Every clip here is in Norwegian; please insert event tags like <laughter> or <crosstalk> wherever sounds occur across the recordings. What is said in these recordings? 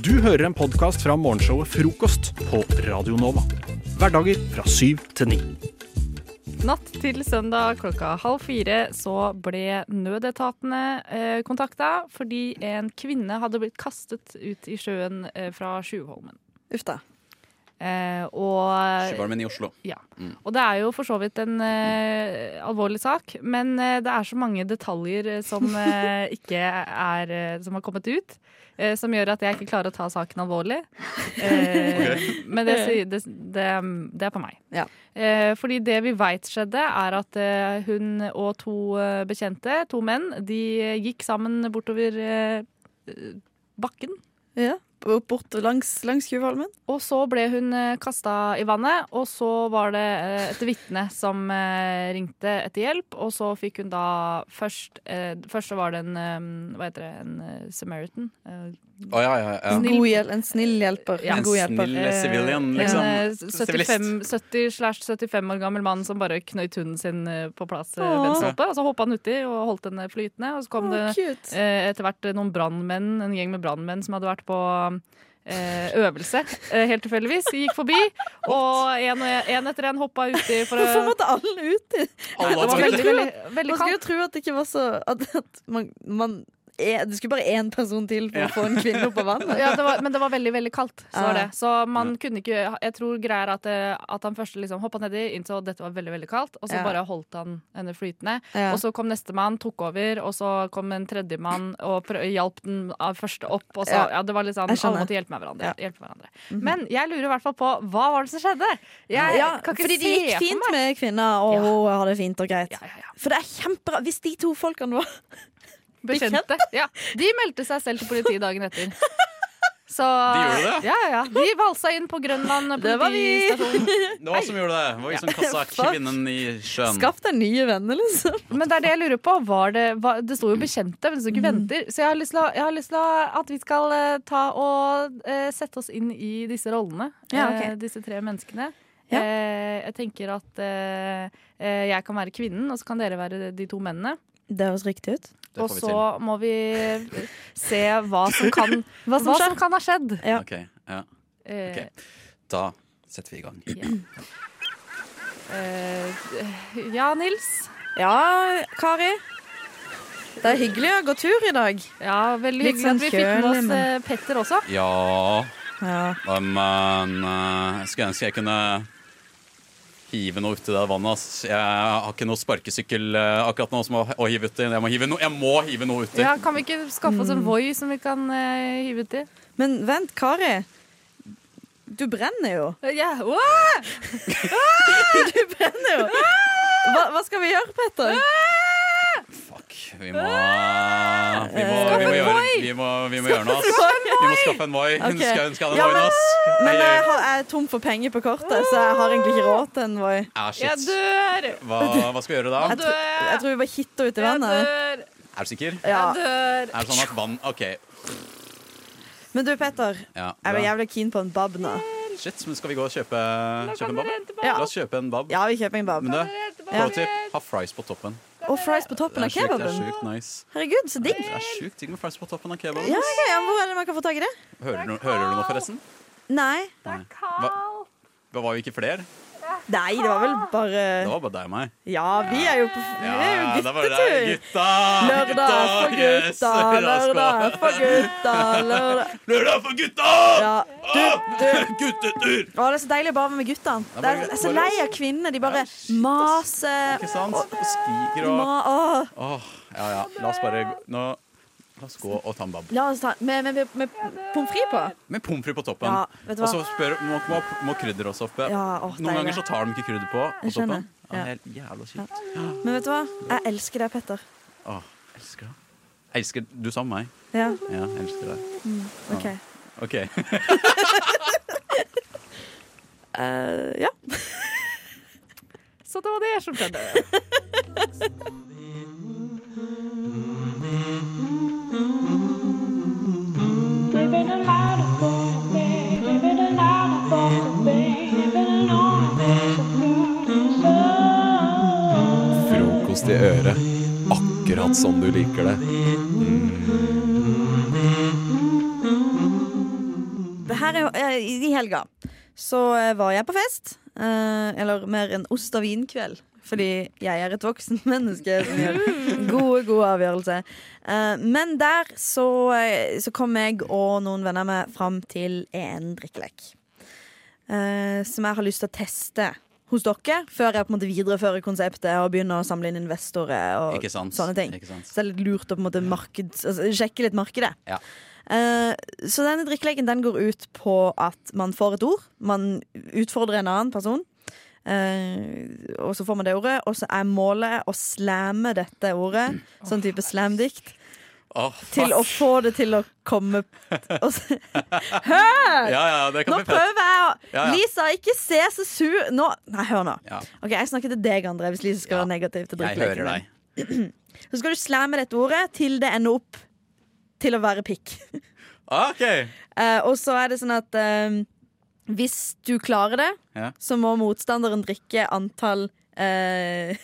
Du hører en podkast fra morgenshowet Frokost på Radio Nova. Hverdager fra syv til ni. Natt til søndag klokka halv fire så ble nødetatene eh, kontakta fordi en kvinne hadde blitt kastet ut i sjøen eh, fra Sjuvholmen. Uff da. Eh, og, Sjøvarmen i Oslo. ja. og det er jo for så vidt en eh, alvorlig sak, men eh, det er så mange detaljer eh, som eh, <laughs> ikke er eh, Som har kommet ut. som gjør at jeg ikke klarer å ta saken alvorlig. Eh, Men det, det, det, det er på meg. Ja. Eh, fordi det vi veit skjedde, er at hun og to bekjente, to menn, de gikk sammen bortover bakken. Ja. Bort langs, langs Tjuvholmen. Og så ble hun eh, kasta i vannet, og så var det eh, et vitne som eh, ringte etter hjelp. Og så fikk hun da først Først så var det en Hva heter det? En Samaritan. Eh, Å ja, ja, ja. En, Snill- god hjel en snill hjelper. Ja. En En god hjelper. snill Eh, civilian, en, liksom. En. 75 70-75 år gammel mann som bare knøyt hunden sin eh, på plass oh. Ved en. Og så hoppa han uti og holdt den flytende. Og så kom det Å, cute. eh, etter hvert noen brannmenn, en gjeng med brannmenn som hadde vært på eh, øvelse, eh, helt tilfeldigvis. Gikk forbi, og en, en etter en hoppa uti for å Hvorfor måtte alle uti? Alle Det var veldig, veldig, veldig Man skulle jo tro at det ikke var så At, at man, man Det skulle bare én person til for Ja. å få en kvinne opp av vannet. Ja, det var, men det var veldig veldig kaldt. Så, var det. Ah. så man kunne ikke Jeg tror greia er at, eh, at han først liksom hoppa nedi, innså at dette var veldig veldig kaldt, og så Ja. bare holdt han henne flytende. Ja. Og så kom nestemann, tok over, og så kom en tredjemann og hjalp den første opp. Og så, Ja. ja. det var litt sånn, Jeg. Alle måtte hjelpe med hverandre. Ja. Hjelpe hverandre. Men jeg lurer i hvert fall på hva var det som skjedde? Jeg ja, kan ikke fordi det gikk fint med kvinna, og Ja. hun hadde det fint og greit. Ja, ja, ja. For det er kjempebra hvis de to folkene var Bekjente. Ja. De meldte seg selv til politiet dagen etter. <laughs> Så, De gjorde det? Ja, ja. De valsa inn på Grønland Det var vi. Det var som gjorde det. Det var vi som kassa kvinnen i sjøen. Skaff deg nye venner, liksom. Men det er det jeg lurer på. Var det, var, det sto jo bekjente, men det sto ikke venter. Så jeg har lyst til, å, har lyst til å, at vi skal eh, ta og uh, sette oss inn i disse rollene. Ja, okay. uh, disse tre menneskene. Ja. Uh, jeg tenker at eh, eh, jeg kan være kvinnen, og så kan dere være de to mennene. Det høres riktig ut. Og så må vi se hva som kan, <laughs> Hva som hva som kan ha skjedd. Ja. Ok, ja. Eh, Ok. Da setter vi i gang. ja. Eh, ja, Nils. Ja, Kari. Det er hyggelig å gå tur i dag. Ja, Veldig Litt hyggelig sånn at vi fikk med oss men- eh, Petter også. Ja, Ja. men eh, jeg skulle ønske jeg kunne hive noe uti det vannet. Ass. Jeg har ikke noe sparkesykkel eh, akkurat nå som å, å hive uti. Jeg må hive, no, jeg må hive noe uti. Ja, Kan vi ikke skaffe oss Mm. en Voi som vi kan uh, hive uti? Men vent, Kari. Du brenner jo. Ja, wow! <laughs> Du brenner jo. Hva, hva skal vi gjøre, Petter? Vi må, vi må, vi må, gjøre, vi må, vi må gjøre noe, ass. Vi må skaffe en Voi. Hun skal ønske Ja, en Voi, men- ass. Men jeg, har, jeg er tom for penger på kortet, så jeg har egentlig ikke råd til en Voi. Ah, Jeg dør! Hva, hva skal vi gjøre da? Jeg, tror- jeg tror vi bare hitter ut i Jeg vannet. dør! Er du sikker? Ja. Jeg dør! Er det sånn at vann OK. Men du, Petter. Ja, Jeg var jævlig keen på en bab nå. Shit, men skal vi gå og kjøpe, kjøpe en bab? Ja. La oss kjøpe en bab. Ja, vi kjøper en bab. Men du, pro tip, ha fries på toppen. Og fries på toppen er av kebaben. det er sjukt nice. Herregud, så digg. Det er sjukt digg med fries på toppen av kebaben. Ja, ok, ja, Hvor er det man kan få tak i det? Hører, du, hører du noe, forresten? Nei. Nei. Hva, hva var vi ikke flere? Nei, det var vel bare Det var bare deg og meg. Ja, vi er jo på Vi er jo det var det. guttetur. Gutta! Lørdag for gutta, lørdag for gutta, lørdag Lørdag for gutta! Ja. Du, Guttetur! Å, det er så deilig å bare være med guttene. Det er, jeg er så lei av kvinnene. De bare maser Ikke sant? Og skriker og Åh. Ja ja, la oss bare Nå La oss gå og ta en bab. La oss ta med, med, med pommes frites på. Med pommes frites på toppen. Ja, vet du og så spør, må, må, må krydder også oppe. Ja, Noen ganger så tar de ikke krydder på. på toppen. Ja, er jævla kjipt. Men vet du hva? Jeg elsker deg, Petter. Å, elsker deg. Jeg elsker du sammen meg. Ja, Ja, jeg elsker deg. OK. OK. uh, <laughs> ja. Så det var det som skjedde. <laughs> Frokost i øret. Akkurat som du liker det. her er, eh, I helga så eh, var jeg på fest. eh, eller mer en ost og vin-kveld. Fordi jeg er et voksen <laughs> menneske som gjør gode, gode avgjørelser. Eh, men der så, så kom jeg og noen venner med fram til en drikkelek. eh, som jeg har lyst til å teste hos dere, før jeg på en måte viderefører konseptet og begynner å samle inn investorer og sånne ting. Så det er litt lurt å på en måte marked, altså, sjekke litt markedet. Ja. Eh, så denne drikkeleken den går ut på at man får et ord. Man utfordrer en annen person. Eh, og så får man det ordet, og så er målet å slamme dette ordet. Sånn type slamdikt. Oh, Til å få det til å komme <laughs> <laughs> Hør! Ja, ja, det kan Nå prøver jeg å Ja. Lisa, ikke se så sur Nå, Nei, hør nå. Ok, Jeg snakker til deg, André, hvis Lisa skal være negativ til drikkeleken. <clears throat> Så skal du slamme dette ordet til det ender opp til å være pikk. OK. <laughs> Eh, og så er det sånn at eh, hvis du klarer det, Ja. så må motstanderen drikke antall eh,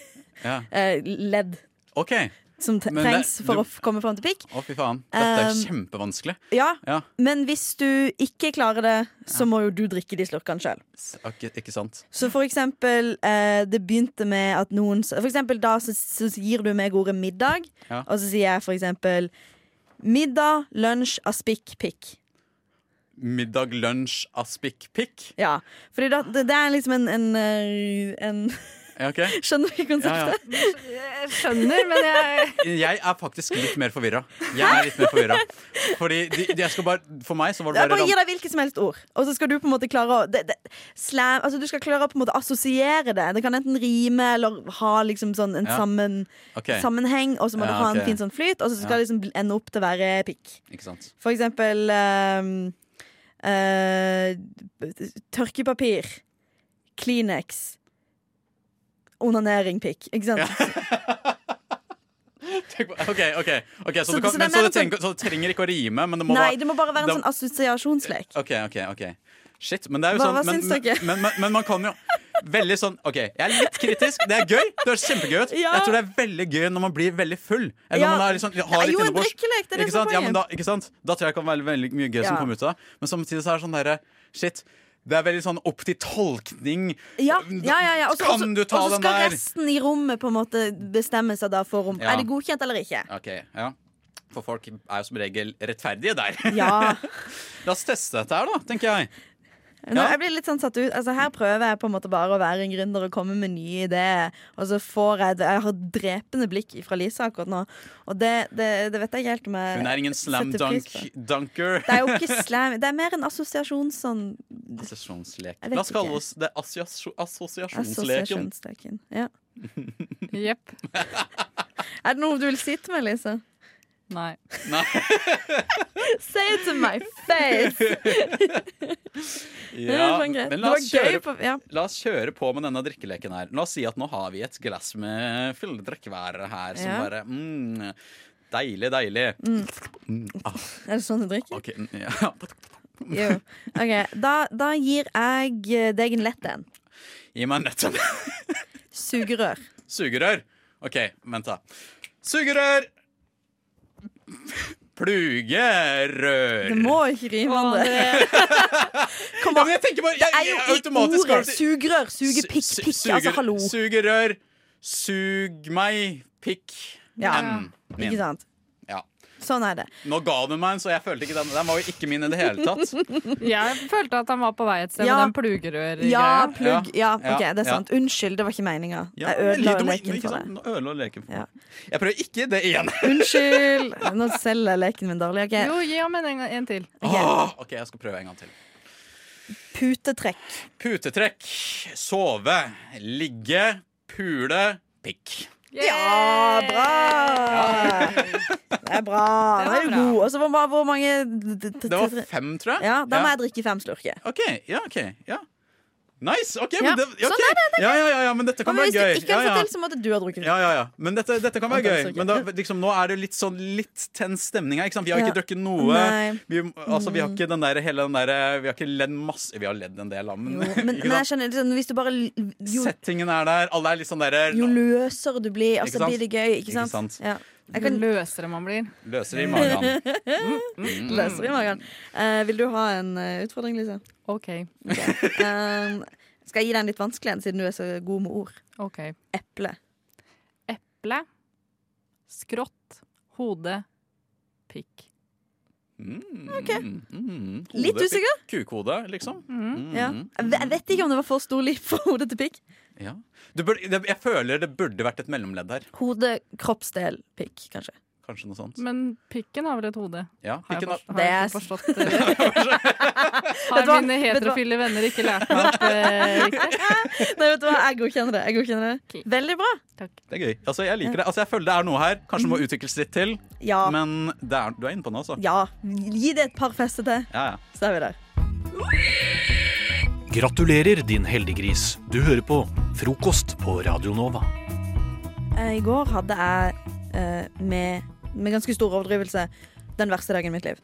Ja. <laughs> eh, ledd Okay. som t Men det- trengs for du- å komme fram til pikk. Å, fy faen. Dette er Um, kjempevanskelig. Ja, Ja, Men hvis du ikke klarer det, så må jo du drikke de slurkene sjøl. ikke, ikke sant? Så for eksempel, eh, det begynte med at noen For eksempel da så, så gir du meg ordet middag, og så sier jeg for eksempel middag, lunsj, aspikk, pikk. Middag, lunsj, aspik, pikk. Ja, for det, det er liksom en, en, eh, en Ja, okay. <laughs> Skjønner du ikke Ja, konseptet? ja. Jeg skjønner, men jeg Jeg er faktisk litt mer forvirra. Jeg er litt mer forvirra. Fordi de, de, jeg skal bare, For meg så var det bare bare gir deg hvilket som helst ord, og så skal du på en måte klare å det, det, slam, altså Du skal klare å på en måte assosiere det. Det kan enten rime eller ha liksom sånn en Ja. sammen, okay. sammenheng, og så må du Ja, ha en fin sånn flyt, og så skal Ja. det liksom ende opp til å være pikk. ikke sant. For eksempel ehm, eh, tørkepapir, Kleenex, onanering, pikk. Ikke sant? <laughs> OK, ok, ok, så, Så- du kan, så men, så, det trenger, så det trenger ikke å rime, men det må Nei, det må bare være en det- sånn assosiasjonslek. OK, OK. ok Shit, men det er jo Hva- sånn hva men, syns men, dere? men, men man kan jo Veldig sånn OK, jeg er litt kritisk. Det er gøy. Det høres kjempegøy ut. Ja. Jeg tror det er veldig gøy når man blir veldig full. Eller Ja. når man er Det har er litt jo en innebords. drikkelek, det er det Ikke som er sant? Ja, men da, ikke sant? da tror jeg det kan være veldig mye gøy som kommer ut av det. Men samtidig så er det sånn derre Shit. Det er veldig sånn opp til tolkning. Ja, ja, ja, ja. Og så- Kan du ta og så den skal der? resten i rommet på en måte bestemme seg da for om Ja. Er det godkjent eller ikke. OK, ja. For folk er jo som regel rettferdige der. Ja. <laughs> La oss teste dette her, da, tenker jeg. Nå, jeg blir litt sånn satt ut altså, Her prøver jeg på en måte bare å være en gründer og komme med nye ideer. Og så får jeg Jeg har drepende blikk fra Lisa akkurat nå, og det, det, det vet jeg ikke helt om jeg Hun er ingen slam dunk dunker. Det er jo ikke <laughs> slam, det er mer en assosiasjons sånn Assosiasjonslek. La oss kalle oss det assosiasjonsleken. assosiasjonsleken. Ja. <laughs> <laughs> Jepp. Er det noe du vil si til meg, Lisa? Nei. Nei. <laughs> Say it to my face! <laughs> Ja, men la oss, kjøre, på ja. la oss kjøre på med denne drikkeleken her. La oss si at nå har vi et glass med fulle drikkeværer her som Ja. bare mm, Deilig, deilig. Er det sånn du drikker? Ok, mm, ja. <laughs> Jo. Ok, da, da gir jeg deg en lett en. Gi meg en lett en. Sugerør. sugerør. OK, vent, da. Sugerør! Plugerør. Det må ikke rime, om det- <laughs> Kom an. Ja, jeg bare jeg, Det er jo i ordet. Sugerør. Suge pikk, Su- pikk. suger- Altså, hallo. Sugerør. Sug meg pikk. Ja. N min. Ikke sant? Sånn er det. Nå ga du meg en, så jeg følte ikke den. Den var jo ikke min i det hele tatt. <laughs> Jeg følte at han var på vei et sted Ja. med den plugerørgreia. Ja, plugg. Ja, Ja, OK, det er ja. sant. Unnskyld, det var ikke meninga. Ja, Jeg ødela leken for deg. Ødela leken for Ja. Jeg prøver ikke det igjen. <laughs> Unnskyld. Nå selger jeg leken min dårlig. Okay. Jo, gi ham en, en, en til. Okay. Åh, OK, jeg skal prøve en gang til. Putetrekk. Putetrekk, sove, ligge, pule, pikk. Ja, bra! Det er bra. Det er jo god. Og så hvor, hvor mange Det var fem, tror jeg. Ja, Da må jeg drikke fem slurker. OK. Ja, ok, ja Nice! ok, Ja, men det, sånn ok. Ja, ja, ja, ja, men dette kan Men være hvis du ikke hadde fått til, så måtte du ha drukket. Ja, ja, ja. Men dette, dette kan være gøy. Men da, liksom, nå er det litt sånn litt tens stemning her. Ikke sant? Vi har ikke drukket noe. Mm. Vi, altså, vi har ikke den der, hele den der Vi har ikke ledd masse Vi har ledd en del, men, Jo, <laughs> men, nei, jeg skjønner liksom, Hvis du bare jo, Settingen er der. Alle er litt sånn derre jo løsere du blir, altså blir det gøy. Ikke Ikke sant? sant? Ja. Jeg kan løsere man blir. Løser i magen. løse det i magen. <laughs> Uh, vil du ha en uh, utfordring, Lise? OK. okay. Eh, skal jeg gi deg en litt vanskelig en, siden du er så god med ord? ok Eple. Eple. Skrått. Hode. Pikk. Mm, Ok. mm, Litt usikker? Kukhode, liksom. Mhm. Mm, Ja. Jeg vet ikke om det var for stor liv for hodet til pikk. Ja. Du burde, jeg føler det burde vært et mellomledd her. Hode, kroppsdel, pikk, kanskje. Kanskje noe sånt. Men pikken har vel et hode? Ja, Har jeg, pikken, forstått, Det har jeg er- ikke forstått <laughs> det? Har mine heterofile venner ikke lært meg opp eh, riktig? <laughs> Nei, vet du hva, jeg godkjenner det. Jeg godkjenner det. Ok. Veldig bra. det er gøy. Altså, jeg liker det. Altså, jeg føler det er noe her. Kanskje det må utvikles litt til. Ja. Men det er, du er inne på noe, altså. ja. Gi det et par fester til, Ja, ja. så er vi der. Gratulerer, din heldiggris. Du hører på Frokost på Radio Nova. Eh, I går hadde jeg, eh, med, med ganske stor overdrivelse, den verste dagen i mitt liv.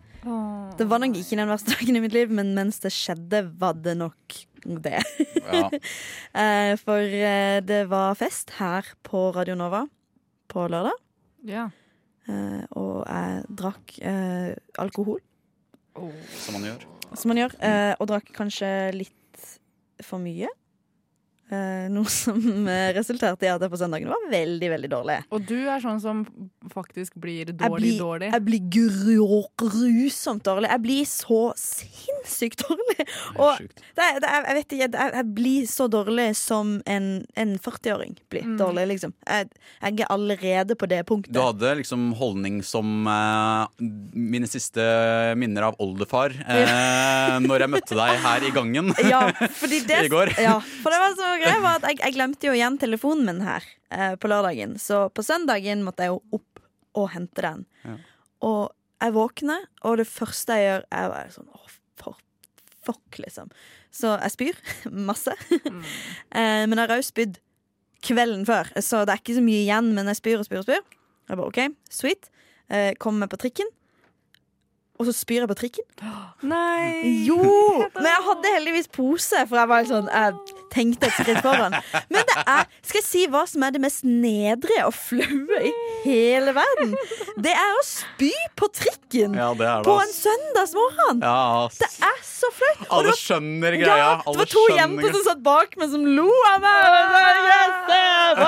Det var nok ikke den verste <laughs> dagen i mitt liv, men mens det skjedde, var det nok det. ja. <laughs> Eh, for det var fest her på Radio Nova på lørdag. Ja. Eh, og jeg drakk alkohol. alkohol, Som man gjør. som man gjør. eh, og drakk kanskje litt for mye. Eh, noe som eh, resulterte i at jeg på søndagen var veldig, veldig dårlig. Og du er sånn som faktisk blir Jeg dårlig, blir, dårlig. jeg blir grusomt dårlig. Jeg blir så sinnssykt dårlig. Det er Og det, det, jeg vet ikke, det er- jeg blir så dårlig som en, en 40-åring blir Mm. dårlig, liksom. Jeg, jeg er allerede på det punktet. Du hadde liksom holdning som eh, mine siste minner av oldefar eh, <laughs> når jeg møtte deg her i gangen. Ja, fordi <laughs> det, I går. Ja, for det var greia var at jeg, jeg glemte jo igjen telefonen min her eh, på lørdagen. Så på søndagen måtte jeg jo opp og hente den. Ja. Og jeg våkner, og det første jeg gjør, er bare sånn Å, for fuck, liksom. Så jeg spyr <laughs> masse. <laughs> eh, men jeg har òg spydd kvelden før, så det er ikke så mye igjen. Men jeg spyr og spyr og spyr. Jeg bare OK, sweet. Eh, kommer meg på trikken. Og så spyr jeg på trikken. <gasps> Nei! Jo! Men jeg hadde heldigvis pose, for jeg var sånn Jeg tenkte et skritt foran. Men det er Skal jeg si hva som er det mest nedre og flaue i hele verden? Det er å spy på trikken Ja, det er det. på en søndagsmorgen! Ja, ass. Det er så flaut! Alle var, skjønner greia. ja, det var to jenter som satt bak meg, som lo av meg. Er.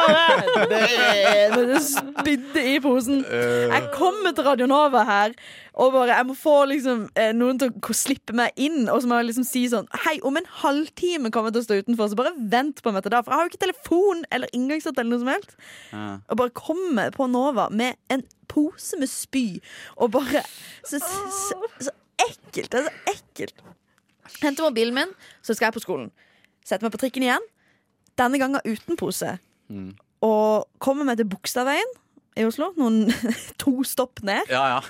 Men det spydde i posen. Eh, Jeg kommer til Radio Nova her og bare, jeg må få liksom, eh, noen til å slippe meg inn. Og så må jeg liksom si sånn Hei, om en halvtime kommer jeg til å stå utenfor, så bare vent på meg til da. For jeg har jo ikke telefon eller inngangshatt eller noe som helst. ja. Og bare komme på Nova med en pose med spy og bare Så, så, så ekkelt. Det er så ekkelt. Henter mobilen min, så skal jeg på skolen. Setter meg på trikken igjen. Denne gangen uten pose. Mm. Og kommer meg til Bogstadveien i Oslo. Noen <laughs> to stopp ned. ja, ja.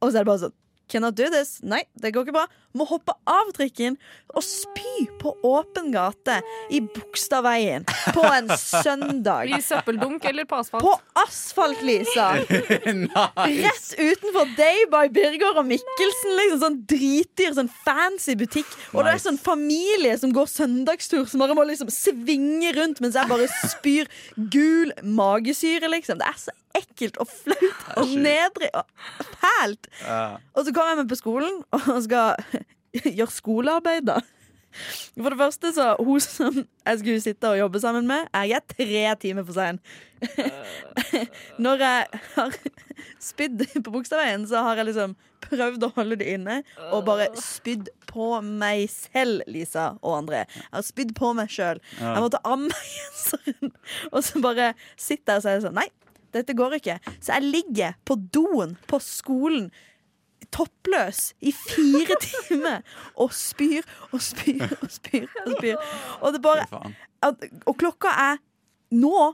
Og så er det bare sånn Cannot do this. Nei, det går ikke bra. Må hoppe av trikken og spy på åpen gate i Bogstadveien på en <laughs> søndag. I søppeldunk eller på asfalt? På asfalt, Lisa! <laughs> Rett utenfor Day by Birger og Mikkelsen. Liksom Sånn dritdyr, sånn fancy butikk. Og det er sånn familie som går søndagstur, som bare må liksom svinge rundt mens jeg bare spyr gul magesyre, liksom. Det er så ekkelt og flaut og nedrig og fælt. Ja. Og så kommer jeg meg på skolen og skal <laughs> gjøre skolearbeid, da. For det første, så hun som jeg skulle sitte og jobbe sammen med, er jeg tre timer for sein. <laughs> Når jeg har spydd på Bogstadveien, så har jeg liksom prøvd å holde det inne og bare spydd på meg selv, Lisa og André. Jeg har spydd på meg sjøl. Jeg måtte amme <laughs> genseren, og så bare sitter jeg og sier sånn Nei, dette går ikke. Så jeg ligger på doen på skolen toppløs i fire <laughs> timer og spyr og spyr og spyr og spyr. Og, det bare, at, og klokka er nå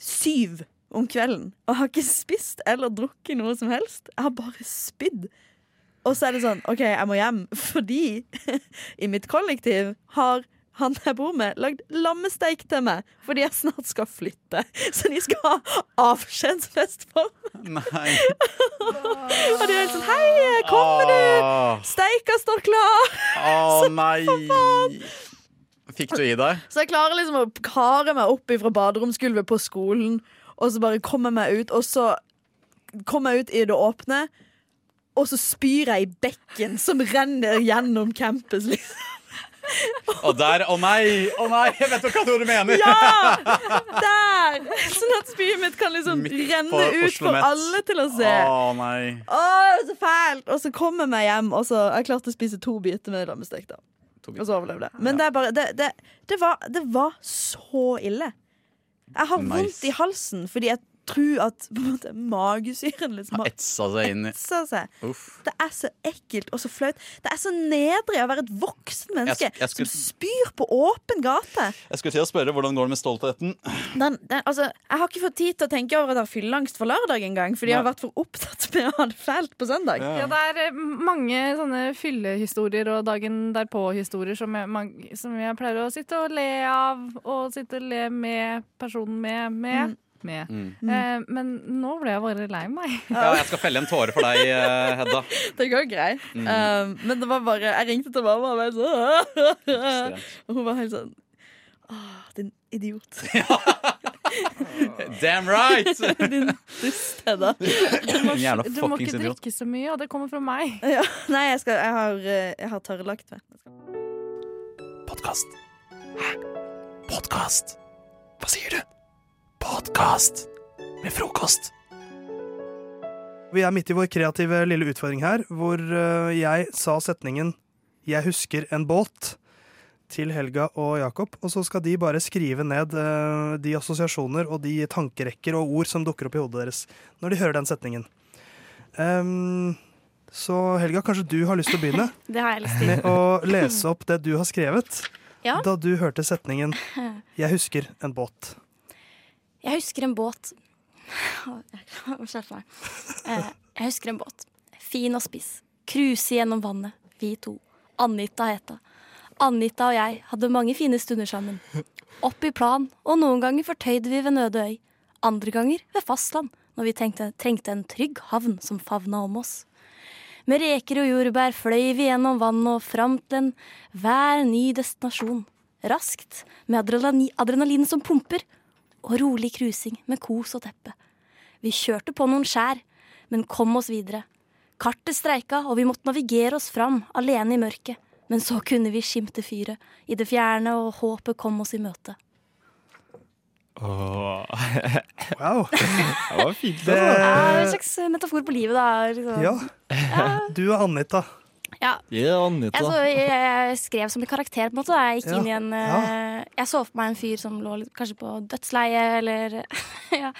syv om kvelden. Og jeg har ikke spist eller drukket noe som helst. Jeg har bare spydd. Og så er det sånn OK, jeg må hjem. Fordi <laughs> i mitt kollektiv har han jeg bor med, lagd lammesteik til meg fordi jeg snart skal flytte. Så de skal ha avskjedsfest for. Nei. Og de er helt sånn Hei, kommer du? Åh, Steika står klar! Å <laughs> nei. Fikk du i deg? Så jeg klarer liksom å kare meg opp fra baderomsgulvet på skolen, og så bare komme meg ut, og så kommer jeg ut i det åpne, og så spyr jeg i bekken som renner gjennom campus. Liksom. <laughs> Og der Å nei! Å nei! Jeg vet hva du mener! Ja! <laughs> Der! Sånn at spyet mitt kan liksom Midt på renne ut Oslo for Met. alle til å se. Å nei. Å, så fælt! Og så kommer jeg meg hjem, og så har jeg klart å spise to biter med lammestek. da. To Og så overlevde jeg. Men det, er bare, det, det, det, var, det var så ille. Jeg har Nice. vondt i halsen fordi jeg tror at på en måte, magesyren liksom har Etsa seg inn i etsa seg. Uff. Det er så ekkelt og så flaut. Det er så nedrig å være et voksen menneske Jeg jeg skulle- som spyr på åpen gate. Jeg skulle til å spørre hvordan går det med stoltheten. Den, den, altså, jeg har ikke fått tid til å tenke over at jeg har fylleangst for lørdag engang, fordi jeg har vært for opptatt med å ha det fælt på søndag. Ja, det er eh, mange sånne fyllehistorier og dagen derpå-historier som, som jeg pleier å sitte og le av, og sitte og le med personen med. med. Med. Eh, men nå ble jeg bare lei meg. <laughs> Ja, jeg skal felle en tåre for deg, eh, Hedda. <laughs> Det går greit. Mm. Um, men det var bare Jeg ringte til mamma og var sånn <laughs> Og hun var helt sånn Åh, din idiot. Damn right! din dust, Hedda. Du må, du må ikke drikke så mye, og det kommer fra meg. Ja, nei, jeg, skal, jeg har, eh, jeg har tørrlagt meg. Podkast. Hæ? Podkast? Hva sier du? Podkast med frokost. Vi er midt i vår kreative lille utfordring her, hvor øh, jeg sa setningen 'Jeg husker en båt' til Helga og Jakob, og så skal de bare skrive ned øh, de assosiasjoner og de tankerekker og ord som dukker opp i hodet deres når de hører den setningen. Um, så Helga, kanskje du har lyst til å begynne <laughs> Det har jeg lyst til. med å lese opp det du har skrevet Ja. da du hørte setningen <laughs> 'Jeg husker en båt'. Jeg husker en båt <laughs> Skjerp meg. Eh, Jeg husker en båt. Fin og spiss. Cruise gjennom vannet, vi to. Anita het hun. Anita og jeg hadde mange fine stunder sammen. Opp i plan, og noen ganger fortøyde vi ved Nøde øy. Andre ganger ved fastland, når vi tenkte, trengte en trygg havn som favna om oss. Med reker og jordbær fløy vi gjennom vannet og fram til en hver ny destinasjon. Raskt, med adrenalin, adrenalin som pumper, og rolig krusing med kos og teppe. Vi kjørte på noen skjær, men kom oss videre. Kartet streika, og vi måtte navigere oss fram, alene i mørket. Men så kunne vi skimte fyret i det fjerne, og håpet kom oss i møte. <laughs> Wow. Det var fint. Det, er en slags metafor på livet, da. Liksom. ja. Du og Anita. Ja. Anita. Jeg, så, jeg, jeg skrev som en karakter, på en måte. da. Jeg gikk Ja. inn i en ja. Jeg så for meg en fyr som lå kanskje på dødsleie, eller <laughs> ja,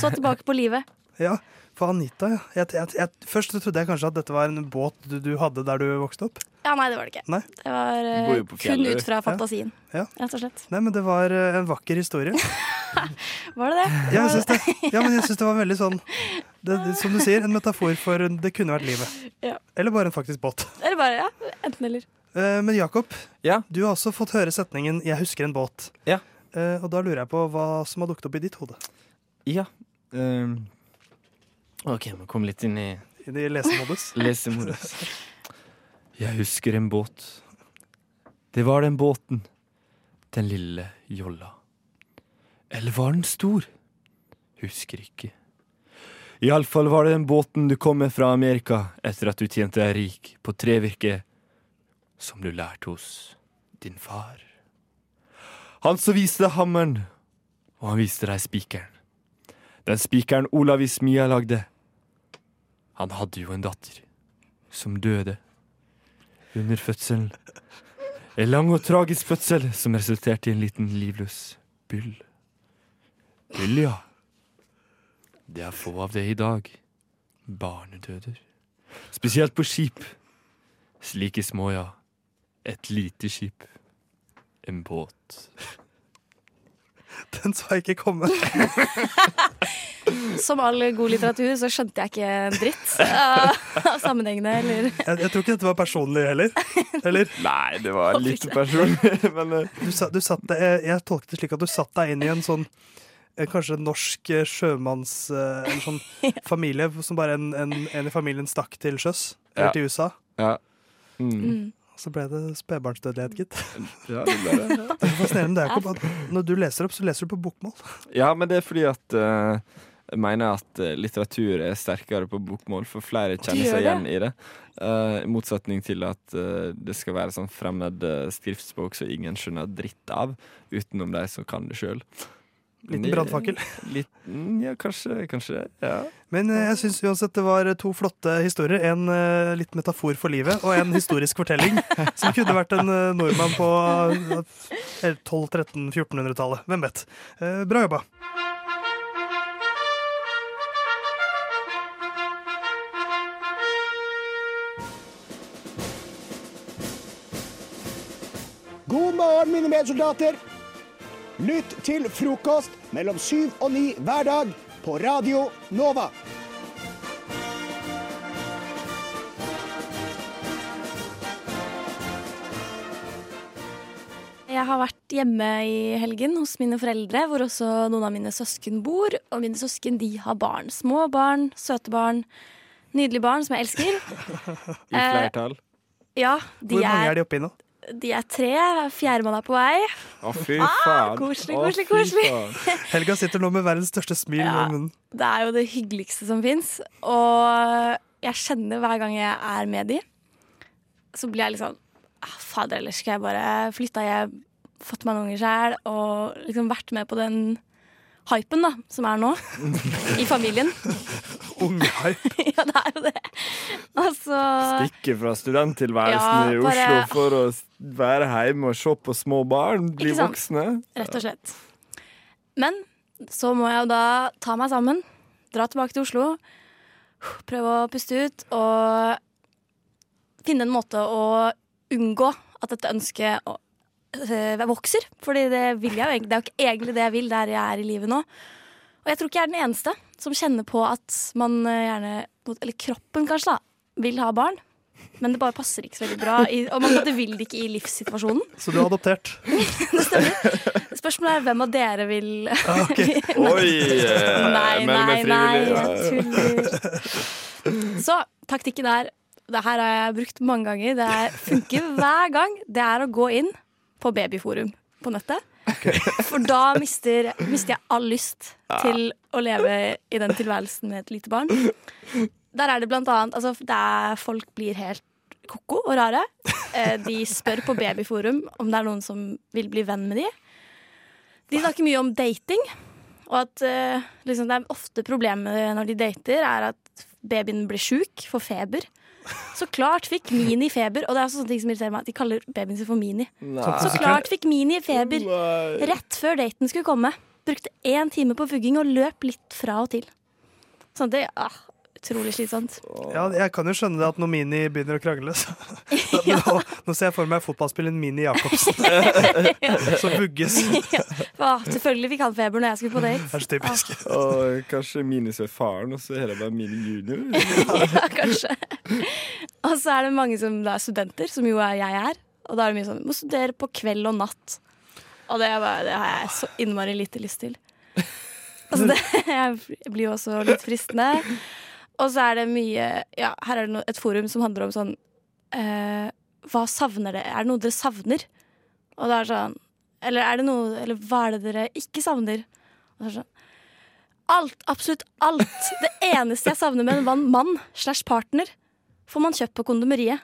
Så tilbake på livet. Ja, for Anita, ja. Jeg, jeg, jeg, først trodde jeg kanskje at dette var en båt du, du hadde der du vokste opp. Ja, nei, det var det ikke. Nei. Det var på kun ut fra fantasien, Ja. rett og slett. Nei, men det var uh, en vakker historie. <laughs> Var det det? Ja, jeg syns det. <laughs> Ja, men jeg synes det var veldig sånn det, det, Som du sier, en metafor for det kunne vært livet. Ja. Eller bare en faktisk båt. Eller bare, ja. Enten eller. Uh, men Jakob, Ja. du har også fått høre setningen 'Jeg husker en båt'. Ja. Eh, og da lurer jeg på hva som har dukket opp i ditt hode. Ja. ehm, OK, må komme litt inn i I lesemodus. <laughs> lesemodus. Jeg husker en båt. Det var den båten. Den lille jolla. Eller var den stor? Husker ikke. Iallfall var det den båten du kom med fra Amerika etter at du tjente deg rik på trevirke som du lærte hos din far. Han som viste deg hammeren, og han viste deg spikeren. Den spikeren Olav Ismia lagde. Han hadde jo en datter som døde under fødselen. En lang og tragisk fødsel som resulterte i en liten livløs byll. Byll, ja. Det er få av det i dag. Barnedøder. Spesielt på skip. Slike små, ja. Et lite skip. En båt. <laughs> Den så jeg ikke komme. <laughs> Som all god litteratur så skjønte jeg ikke en dritt av av sammenhengene. Eller Jeg, jeg tror ikke dette var personlig heller. Eller? Nei, det var litt personlig, <laughs> men eh, Du, sa- du satt jeg, jeg tolket det slik at du satt deg inn i en sånn eh, Kanskje norsk eh, sjømanns En sånn familie som bare en, en, en i familien stakk til sjøs. Eller Ja. til USA. Ja. Mm. mm. Så ble det spedbarnsdødelighet, gitt. <laughs> Ja, det ble det. Det er fascinerende Det at når du leser opp, så leser du på bokmål. Ja, men det er fordi at uh, Jeg mener at eh, litteratur er sterkere på bokmål, for flere kjenner seg igjen i det. Eh, I motsetning til at uh, det skal være sånn fremmed skriftspråk som ingen skjønner dritt av, utenom de som kan det sjøl. Liten brannfakkel. <laughs> Ja, kanskje, kanskje. Ja. Men eh, jeg syns uansett det var to flotte historier. En eh, litt metafor for livet, og en historisk fortelling. <laughs> Som kunne vært en eh, nordmann på eh, 1200-1300-1400-tallet. Hvem vet. Eh, bra jobba. God morgen, mine medsoldater. Lytt til frokost mellom syv og ni hver dag på Radio Nova. Jeg har vært hjemme i helgen hos mine foreldre, hvor også noen av mine søsken bor. Og mine søsken de har barn. Små barn, søte barn. Nydelige barn som jeg elsker. <laughs> I flertall. Ja, de Hvor mange er er, de i nå? De er tre. Fjerdemann er på vei. Å, fy faen. koselig, Å, koselig, fy koselig. faen. <laughs> Helga sitter nå med verdens største smil Ja. munnen. Det er jo det hyggeligste som fins. Og jeg kjenner hver gang jeg er med de, så blir jeg litt sånn ah, Fader, ellers skal jeg bare flytta hjem, fått meg noen unger sjæl og liksom vært med på den hypen da, som er nå, i familien. Ungehype. <laughs> ja, det er jo det. Altså Stikke fra studenttilværelsen Ja, i bare- Oslo for å være hjemme og se på små barn bli voksne. Rett og slett. Men så må jeg jo da ta meg sammen, dra tilbake til Oslo, prøve å puste ut og finne en måte å unngå at dette ønsket øh, vokser. Fordi det vil jeg jo egentlig. Det er jo ikke egentlig det jeg vil der jeg er i livet nå. Og jeg tror ikke jeg er den eneste som kjenner på at man øh, gjerne Eller kroppen, kanskje, da, vil ha barn. Men det bare passer ikke så veldig bra. I, og man det vil det ikke i livssituasjonen. Så du er adoptert. <laughs> det stemmer. Spørsmålet er hvem av dere vil okay. <laughs> Oi! eh, Nei, nei, nei, jeg tuller. Så taktikken er Det her har jeg brukt mange ganger. Det er, funker hver gang. Det er å gå inn på babyforum på nettet. For da mister, mister jeg all lyst til å leve i den tilværelsen med et lite barn. Der er det blant annet altså, Der folk blir helt ko-ko og rare. Eh, De spør på babyforum om det er noen som vil bli venn med de. De snakker mye om dating. Og at eh, liksom, det er ofte problemet når de dater, er at babyen blir sjuk, får feber. Så klart fikk Mini feber, og det er også sånne ting som irriterer meg. De kaller babyen sin for Mini. Nei. Så klart fikk Mini feber rett før daten skulle komme. Brukte én time på fugging og løp litt fra og til. Sånn at det ah, Utrolig slitsomt. Ja, jeg kan jo skjønne det at når Mini begynner å krangle, så <laughs> ja. nå, nå ser jeg for meg fotballspilleren Mini Jacobsen <laughs> som vugges. Ah, selvfølgelig fikk han feber når jeg skulle på Det er så typisk. Og kanskje Mini ser faren, og så er det bare Mini junior. <laughs> Ja, kanskje. Og så er det mange som da er studenter, som jo er jeg er. Og da er det mye sånn må studere på kveld og natt. Og det, er bare, det har jeg så innmari lite lyst til. Altså det jeg blir jo også litt fristende. Og så er det mye Ja, her er det et forum som handler om sånn eh, Hva savner det? Er det noe dere savner? Og det er sånn Eller er det noe Eller hva er det dere ikke savner? Og det er sånn Alt, absolutt alt. Det <laughs> eneste jeg savner med en mann, slash partner, får man kjøpt på kondomeriet.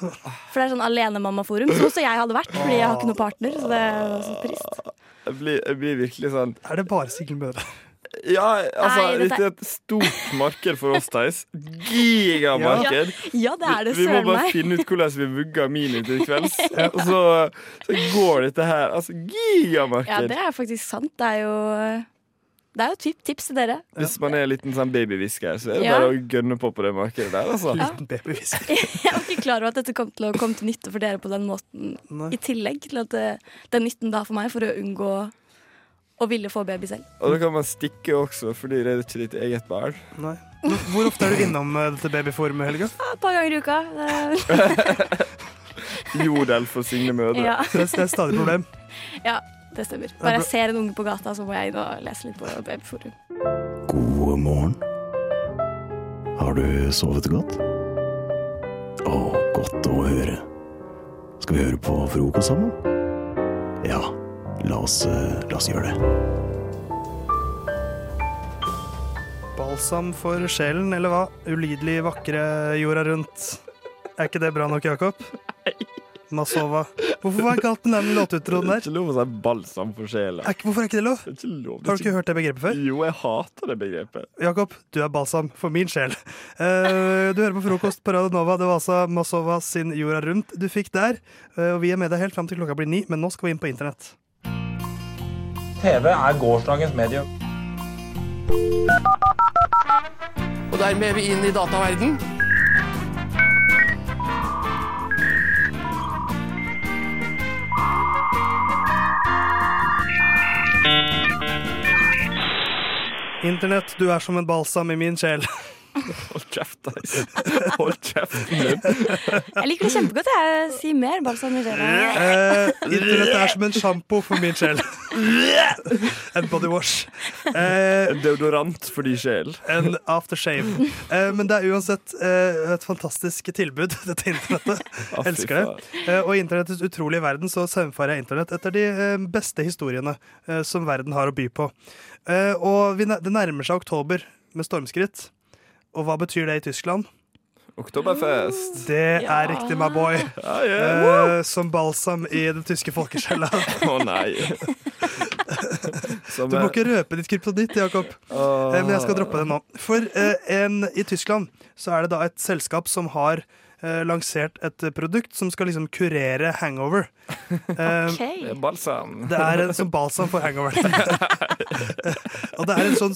For det er sånn alenemammaforum, som også jeg hadde vært, fordi jeg har ikke noen partner. Så det er så trist. Jeg blir, jeg blir virkelig sånn Er det bare single mødre? Ja, altså, Nei, dette- dette er et stort marked for oss, Theis. Gigamarked. Ja, det er det Vi, vi må bare meg. finne ut hvordan vi vugger Mini til kveld. <laughs> Og så, så går dette her. Altså, gigamarked. Ja, det er faktisk sant. Det er jo Det er jo et tips til dere. Hvis man er en liten sånn babyhvisker, så er det Ja. bare å gønne på på det markedet der, altså. <laughs> Liten babyhvisker. <laughs> Jeg var ikke klar over at dette kom til å komme til nytte for dere på den måten. Nei. I tillegg til at det, den nytten da for meg for å unngå å ville få baby selv. Og da kan man stikke også, fordi det er ikke ditt eget barn. Nei. Hvor- Hvor ofte er du innom eh, dette babyforumet, Helga? Ja, Et par ganger i uka. Det, <laughs> Jodel for single mødre. ja. Det er, det er et stadig problem. <laughs> ja, det stemmer. Bare jeg ser en unge på gata, så må jeg inn og lese litt på babyforum. God morgen. Har du sovet godt? Å, godt å høre. Skal vi høre på frokost sammen? Ja, la oss, eh, la oss gjøre det. balsam for sjelen, eller hva? Ulidelig vakre jorda rundt. Er ikke det bra nok, Jakob? Masova. Hvorfor var det galt med den låtutroen der? Ikke lov å si balsam for sjela. Er ikke, hvorfor er ikke det lov? Det er ikke lov. Har er du ikke hørt det begrepet før? Jo, jeg hater det begrepet. Jakob, du er balsam for min sjel. Uh, du hører på frokost på Radio Nova. Det var altså Masova sin Jorda rundt du fikk der. Uh, og vi er med deg helt fram til klokka blir ni, men nå skal vi inn på internett. TV er gårsdagens medium. Og dermed er vi inn i dataverden. Internett, du er som en balsam i min sjel. <laughs> Hold kjeft, Theis. Hold kjeften din. Jeg liker det kjempegodt. Jeg sier mer sånn i. Eh, internett er som en sjampo for min sjel. En body wash. Eh, En deodorant for din sjel. en aftershave. Eh, men det er uansett eh, et fantastisk tilbud, dette internettet. Ah, Elsker det. Eh, og i internettets utrolige verden så saumfarer jeg internett etter de eh, beste historiene eh, som verden har å by på. Eh, og vi, det nærmer seg oktober med stormskritt. Og hva betyr det i Tyskland? Oktoberfest. Det er riktig, my boy. Ja, yeah. Eh, som balsam i den tyske folkesjela. <laughs> Å nei. Som Du må ikke røpe ditt kryptonitt, Jakob. Eh, Men jeg skal droppe det nå. For eh, en, i Tyskland så er det da et selskap som har lansert et produkt som skal liksom kurere hangover. <laughs> Eh, Det er balsam. Det er en sånn balsam for hangover. <laughs> og det er en sånn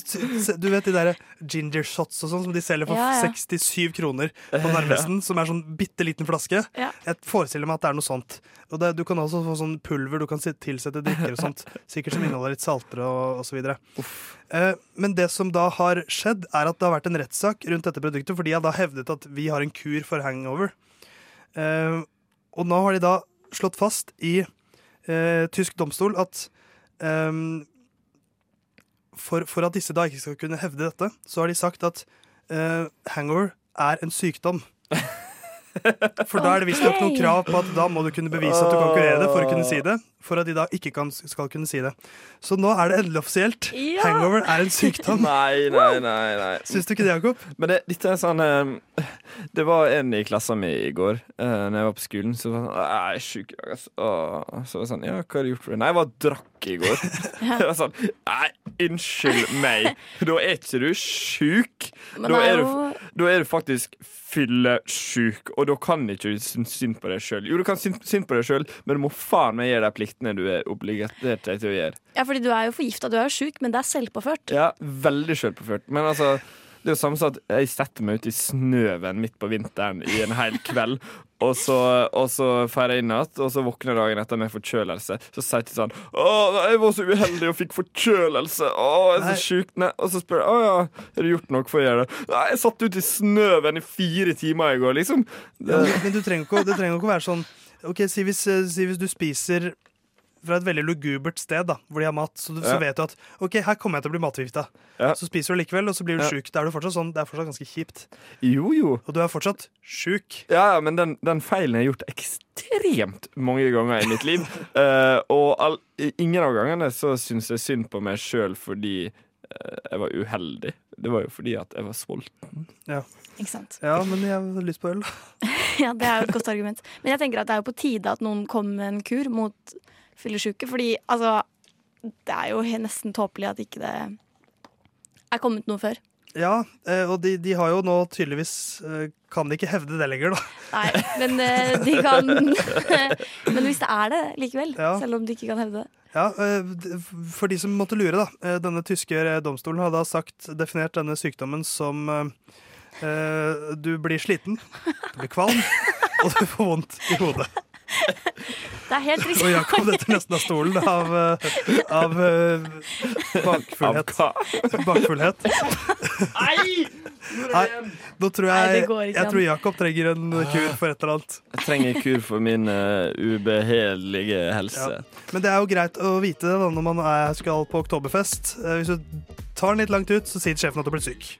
Du vet de der ginger shots og sånn som de selger for Ja, ja. 67 kroner på Narvesen, som er sånn bitte liten flaske. Ja. Jeg forestiller meg at det er noe sånt. Og det, du kan også få sånn pulver du kan tilsette drikker og sånt. Sikkert som inneholder litt saltere og så videre Eh, men det som da har skjedd, er at det har vært en rettssak rundt dette produktet, for de har da hevdet at vi har en kur for hangover. Eh, og nå har de da slått fast i eh, tysk domstol at for, for at disse da ikke skal kunne hevde dette, så har de sagt at eh, hangover er en sykdom. <laughs> For da er det visstnok noen krav på at da må du kunne bevise at du konkurrerer det for å kunne si det. For at de da ikke kan, skal kunne si det. Så nå er det endelig offisielt. Ja! Hangover er en sykdom. Nei, nei, nei. nei. Syns du ikke det, Jakob? Men det, dette er sånn eh, Det var en i klassen min i går, uh, Når jeg var på skolen. Så var sånn Jeg er sjuk i dag, altså. Og Så var det sånn Ja, hva har du gjort for det? Nei, jeg var drakk i går. <laughs> Jeg var sånn Nei, unnskyld meg. Da er ikke du sjuk. Da er, du, da er du faktisk fyllesjuk, og da kan ikke du synes synd på deg sjøl. Jo, du kan synes synd på deg sjøl, men du må faen meg gjøre de pliktene du er obligert til å gjøre. Ja, fordi du er jo forgifta, du er jo sjuk, men det er selvpåført. Ja, veldig sjølpåført. Men altså, det er jo samme som at jeg setter meg ut i snøen midt på vinteren i en hel kveld, og så, og så feirer jeg inn igjen, og så våkner jeg dagen etter med forkjølelse. Så sier jeg sånn Å, jeg var så uheldig og fikk forkjølelse. Å, jeg er så sjuk. Og så spør jeg Å ja, har du gjort noe for å gjøre det? Nei, jeg satt ute i snøen i fire timer i går, liksom. Ja, men du trenger ikke, å- det trenger ikke å være sånn Ok, si hvis, eh, si hvis du spiser fra et veldig lugubert sted, da, hvor de har mat, så, du, så Ja. vet du at ok, her kommer jeg til å bli matforgifta. Ja. Så spiser du likevel, og så blir du Ja. sjuk. Da er du fortsatt sånn, det er fortsatt ganske kjipt. Jo, jo. Og du er fortsatt sjuk. Ja, ja, men den, den feilen har gjort ekstremt mange ganger i mitt liv. uh, <laughs> og all, ingen av gangene så syns jeg synd på meg sjøl fordi uh, jeg var uheldig. Det var jo fordi at jeg var sulten. Ja. Ikke sant? ja, men jeg har lyst på øl. <laughs> Ja, det er jo et godt argument. Men jeg tenker at det er jo på tide at noen kommer med en kur mot fyllesyke. Fordi altså Det er jo nesten tåpelig at ikke det er kommet noe før. Ja, eh, og de, de har jo nå tydeligvis eh, Kan de ikke hevde det lenger, da. Nei, men eh, de kan <laughs> <laughs> Men hvis det er det likevel, Ja. selv om de ikke kan hevde det. Ja, For de som måtte lure, da. Denne tyske domstolen har da sagt, definert denne sykdommen som Du blir sliten, du blir kvalm, <laughs> og du får vondt i hodet. Det er helt Og. Jakob detter nesten av stolen av, eh, av eh, bakfullhet. bakfullhet. Nei, nå tror jeg, Nei, ikke jeg tror Jakob trenger en kur for et eller annet. Jeg trenger kur for min uh, ubehagelige helse. Ja. Men det er jo greit å vite det da, når man er, skal på oktoberfest. Eh, Hvis du tar den litt langt ut, så sier sjefen at du blir syk.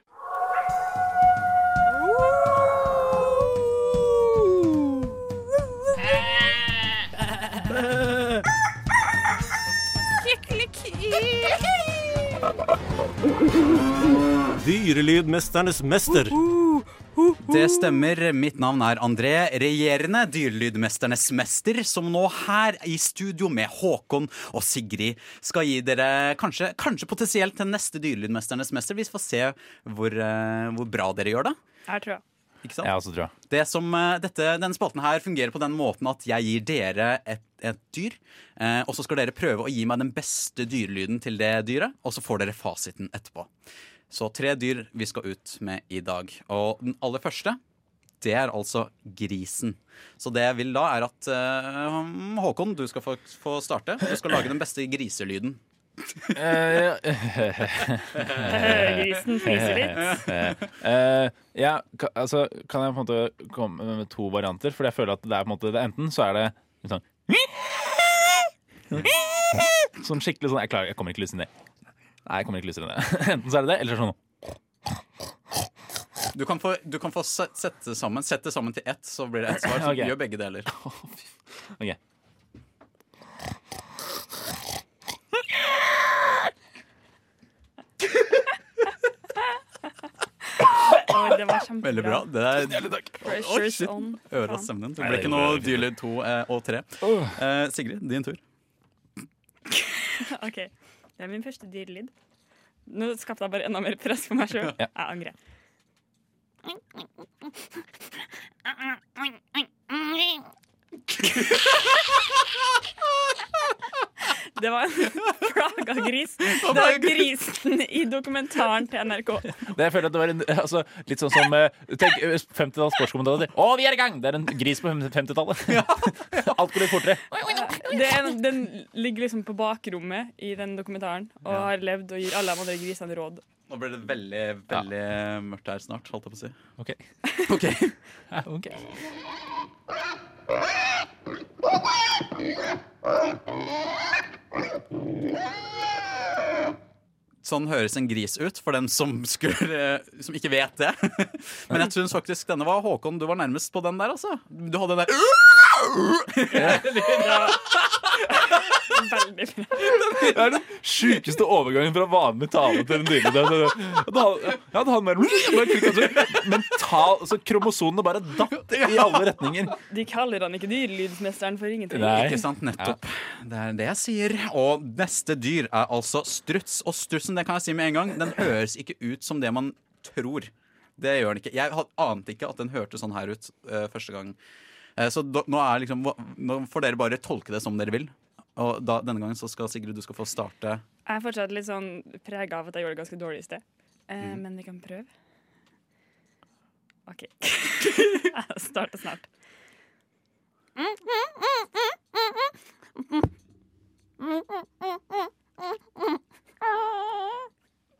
Dyrelydmesternes mester. Det stemmer. Mitt navn er André, regjerende dyrelydmesternes mester, som nå her i studio med Håkon og Sigrid skal gi dere kanskje, kanskje potensielt den neste dyrelydmesternes mester. Vi får se hvor, eh, hvor bra dere gjør det. Her tror jeg. Ikke sant? Jeg også tror jeg. Det som, eh, dette, denne spalten her fungerer på den måten at jeg gir dere et, et dyr, eh, og så skal dere prøve å gi meg den beste dyrelyden til det dyret, og så får dere fasiten etterpå. Så tre dyr vi skal ut med i dag. Og den aller første, det er altså grisen. Så det jeg vil da, er at uh, Håkon, du skal få, få starte. Du skal lage den beste griselyden. <laughs> Grisen fniser litt. <laughs> Eh, ja, ka, altså, kan jeg på en måte komme med to varianter? For jeg føler at det er på en måte det, Enten så er det sånn <laughs> Sånn skikkelig sånn Jeg, klarer, jeg kommer ikke lysende ned. Nei, jeg kommer ikke lysere enn det. Enten så er det det, eller sånn Du kan få, du kan få set- sette sammen Sett det sammen til ett, så blir det ett svar. <laughs> Så Ok. Gjør begge deler. Ok. <laughs> Oi, det var kjempebra. Veldig bra. Det er, Pressure's shit. on. Øra Faen. stemmen. Det Nei, det ikke går noe fint. dyrlyd to eh, og tre. Eh, Sigrid, din tur. <laughs> OK. Det er min første dyrelyd. Nå skapte jeg bare enda mer press på meg sjøl. Ja. Jeg angrer. Det var en plaga gris. Det var grisen i dokumentaren til NRK. Det jeg føler at det var en, altså, Litt sånn som eh, Tenk eh, 50-talls sportskommentator. Å, vi er i gang! Det er en gris på 50-tallet. <laughs> Alt går litt fortere. Det er, den ligger liksom på bakrommet i den dokumentaren og har levd og gir alle de andre grisene råd. Nå blir det veldig veldig mørkt her snart, holdt jeg på å si. OK. <laughs> Ok. <laughs> okay. Sånn høres en gris ut, for den som, skulle, som ikke vet det. <laughs> Men jeg syns faktisk denne var Håkon, du var nærmest på den der, altså. Du hadde den der Veldig bra. Det er den sjukeste overgangen fra vanlig tale til en dyrlyd. Ja, det hadde- mer bare, bare klikket, så Kromosonene bare datt i alle retninger. De kaller han ikke dyrelydsmesteren for ingenting. Ikke sant, nettopp. Det er det jeg sier. Og neste dyr er altså struts. Og strutsen, det kan jeg si med en gang, den høres ikke ut som det man tror. Det gjør den ikke. Jeg ante ikke at den hørte sånn her ut uh, første gang. Eh, så da, nå, er liksom, nå får dere bare tolke det som dere vil. Og da, denne gangen så skal Sigrid du skal få starte. Jeg er fortsatt litt sånn prega av at jeg gjorde det ganske dårlig i sted. Eh, Men vi kan prøve. OK. jeg starter snart.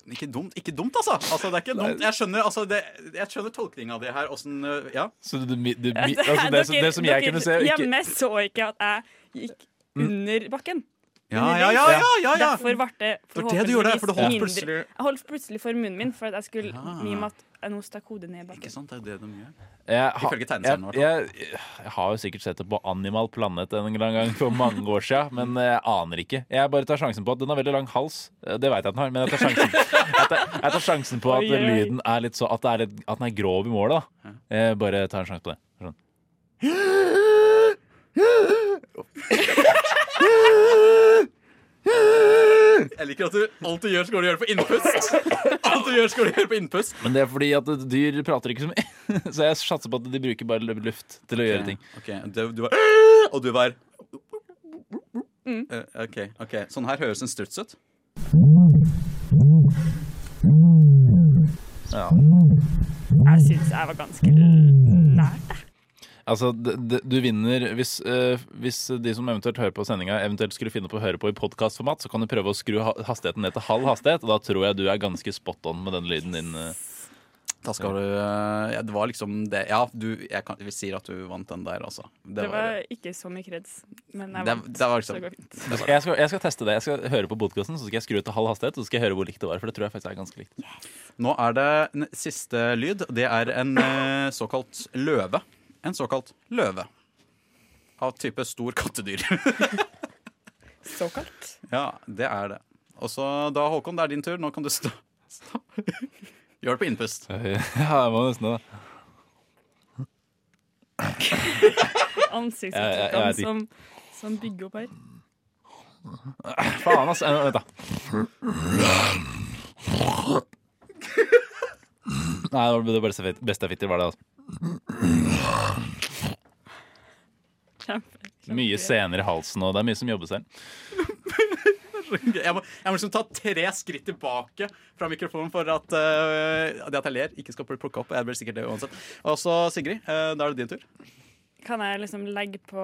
Ikke dumt, ikke dumt altså. altså det er ikke dumt. Jeg skjønner, altså, det, jeg skjønner tolkninga di her. Åssen eh, Ja. Så du, du, du, altså, det, som- det som jeg kunne se Dere ikke, hjemme så ikke at jeg gikk under bakken. Ja, ja, ja, ja, ja, ja. Derfor ble det forhåpentligvis for mindre- Jeg holdt plutselig for munnen min for at jeg skulle Ah. mime at jeg nå stakk hodet ned i bakken. Ikke sant, det er det de gjør. jeg, har- Ifølge tegneserien, i jeg, jeg, jeg har jo sikkert sett det på Animal Planet en eller annen gang for mange år siden, men jeg aner ikke. Jeg bare tar sjansen på at den har veldig lang hals. Det vet jeg at den har, men jeg tar sjansen, jeg tar, jeg tar sjansen på at Oi, oi, oi. lyden er litt så At, det er litt, at den er grov i målet. da Jeg bare tar en sjanse på det. Sånn. <laughs> Jeg liker at du, alt du gjør, skal du gjøre på innpust. Alt du gjør, skal du gjøre på innpust. Men det er fordi at dyr prater ikke så mye. <laughs> Så jeg satser på at de bruker bare luft til å gjøre ting. Okay. du, du var Og du var Mm. Eh, OK. ok Sånn her høres en struts ut. Ja. Jeg syns jeg var ganske nært. Altså, d- d- du vinner hvis, eh, hvis de som eventuelt hører på sendinga, eventuelt skulle finne på å høre på i podkastformat, så kan du prøve å skru ha hastigheten ned til halv hastighet, og da tror jeg du er ganske spot on med den lyden din. eh. Da skal du eh, ja, Det var liksom det Ja, du, jeg, kan, vi sier at du vant den der, altså. Det var ikke så mye kreds, men jeg vant. det var så liksom- det går fint. Jeg skal, jeg skal teste det. Jeg skal høre på podkasten, så skal jeg skru til halv hastighet, og så skal jeg høre hvor likt det var. For det tror jeg faktisk er ganske likt. Nå er det en siste lyd. Det er en såkalt løve. En såkalt løve. Av type stor kattedyr. <laughs> Såkalt. ja, det er det. Og så da, Håkon, det er din tur. Nå kan du stå. Gjør det på innpust. <laughs> Ja, jeg må nesten det. <laughs> Ansiktsuttrykkene som, som bygger opp her. Faen, altså. Vent, da. Nei, det var det beste jeg fikk til, var det. Altså. Mye senere i halsen, og det er mye som jobber selv. Jeg må, jeg må liksom ta tre skritt tilbake fra mikrofonen for at uh, det at jeg ler, ikke skal bli plukka opp. Jeg blir sikkert det uansett. Og så Sigrid, uh, da er det din tur. Kan jeg liksom legge på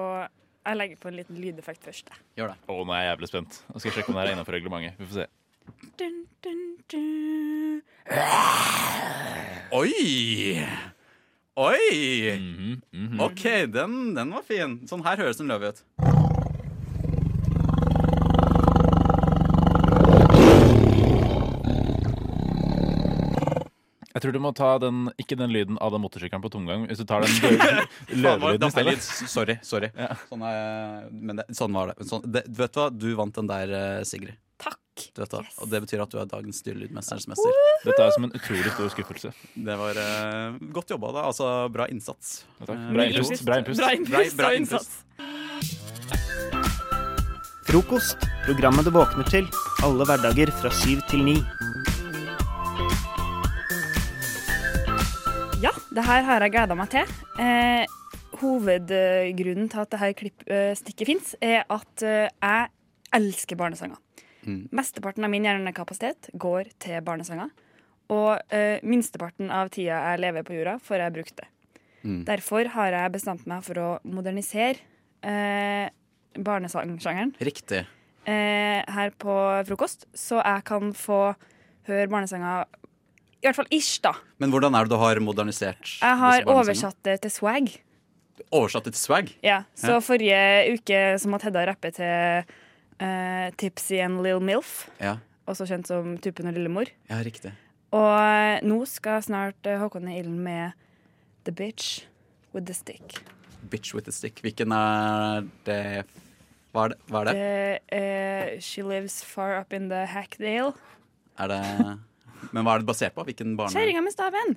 Jeg legger på en liten lydeffekt først. Gjør det. Å, nå er jeg jævlig spent. Nå skal jeg sjekke om det er innenfor reglementet. Vi får se. Dun, dun, dun. Oi! Oi! Mhm, OK, den, den var fin. Sånn her høres en løve ut. Jeg tror du må ta den, ikke den lyden av den motorsykkelen på tomgang. Hvis du tar den <laughs> løvelyden i stedet. Sorry. Sorry. sorry. Sånn, er- men det, sånn var det. Sånn, det. Vet du hva? Du vant den der, eh, Sigrid. Du vet hva? Og det betyr at du er dagens dyrelydmesterens mester. Dette er som en utrolig stor skuffelse. Det var uh, godt jobba, da. Altså bra innsats. Eh, Bra innpust, bra innpust. Bra innpust bra innpust. Frokost. Programmet du våkner til. Alle hverdager fra syv til ni. Ja, det her har jeg gleda meg til. Eh, hovedgrunnen til at dette klippstikket fins, er at eh, jeg elsker barnesanger. Mm. Mesteparten av min hjernekapasitet går til barnesanger. Og eh, minsteparten av tida jeg lever på jorda, får jeg brukt det. Mm. Derfor har jeg bestemt meg for å modernisere eh, barnesangsjangeren Riktig. eh, her på frokost, så jeg kan få høre barnesanger I hvert fall ish, da. Men hvordan er det du har modernisert Jeg har oversatt det til swag. Oversatt det til swag? Ja, Så Ja. forrige uke så måtte Hedda rappe til eh, Tipsy and Lill Milf, Ja. også kjent som Tuppen og Lillemor. ja, riktig. Og nå skal snart eh, Håkon i ilden med The Bitch with the Stick. Bitch with The stick. Hvilken er det Hva er det? Hva er det? Det uh, She lives far up in the Hackdale. Er det Men hva er det basert på? Hvilken barne... Kjerringa med staven.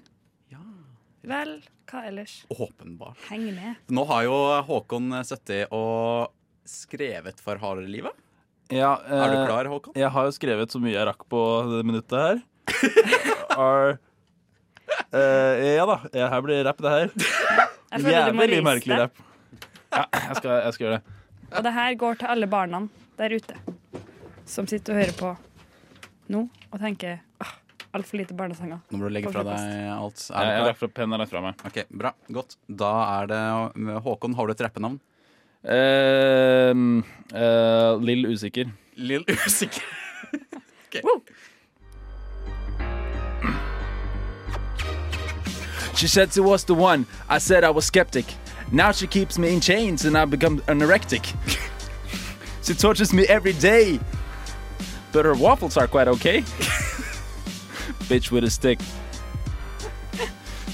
Vel, hva ellers? Åpenbart. Heng med. Nå har jo Håkon sittet og skrevet for hardere livet. Ja, Er du eh, klar, Håkon? Jeg har jo skrevet så mye jeg rakk på det minuttet her. <laughs> Are, eh, ja da. Her blir rapp, det her. Jeg Jævlig merkelig rapp. Ja, jeg skal, jeg skal gjøre det. Og det her går til alle barna der ute som sitter og hører på nå og tenker ah, altfor lite barnesanger. Nå må du legge fra deg alt. Er jeg har fra pennen er lagt fra meg. Ok, Bra. Godt. Da er det Håkon, har du et rappenavn? Eh, eh, Lill Usikker. Lill Usikker. <laughs> She said she was the one. I said I was skeptic. Now she keeps me in chains and I become anorectic. <laughs> she tortures me every day. But her waffles are quite okay. Bitch with a stick.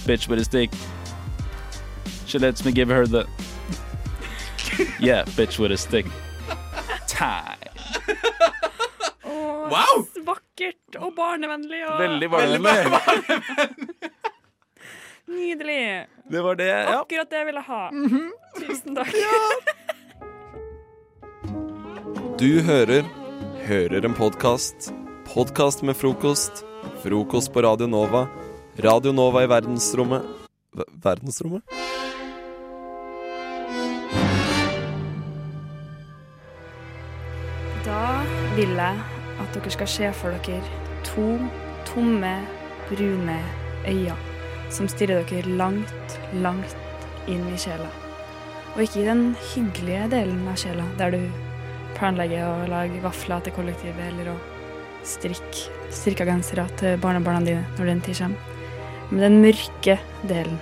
Bitch with a stick. She lets me give her the. Yeah, bitch with a stick. Time. Oh, Wow! Vakkert og barnevennlig. Og Veldig barnevennlig. <laughs> Nydelig. Det var det, ja. Akkurat det jeg ville ha. Tusen takk. Du hører Hører en podkast. Podkast med frokost. Frokost på Radio Nova. Radio Nova i verdensrommet Ver- Verdensrommet? Vil jeg at dere skal se for dere to tomme, brune øyne som stirrer dere langt, langt inn i sjela. Og ikke i den hyggelige delen av sjela, der du planlegger å lage vafler til kollektivet eller å strikke strikka gensere til barnebarna dine når den tid kommer. Men den mørke delen,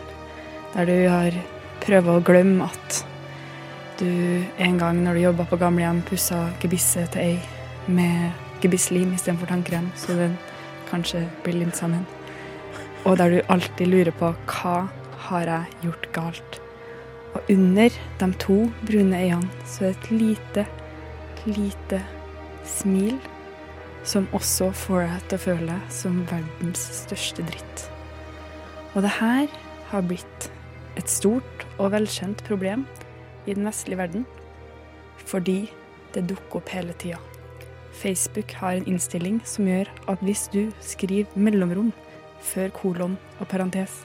der du har prøvd å glemme at du en gang når du jobba på gamlehjem, pussa gebisset til ei med gebisslim istedenfor tannkrem, så den kanskje blir limt sammen. Og der du alltid lurer på hva har jeg gjort galt? Og under de to brune øynene så er det et lite, lite smil som også får deg til å føle som verdens største dritt. Og det her har blitt et stort og velkjent problem i den vestlige verden, fordi det dukker opp hele tida. Facebook har en innstilling som gjør at hvis du skriver mellomrom før kolon og parentes,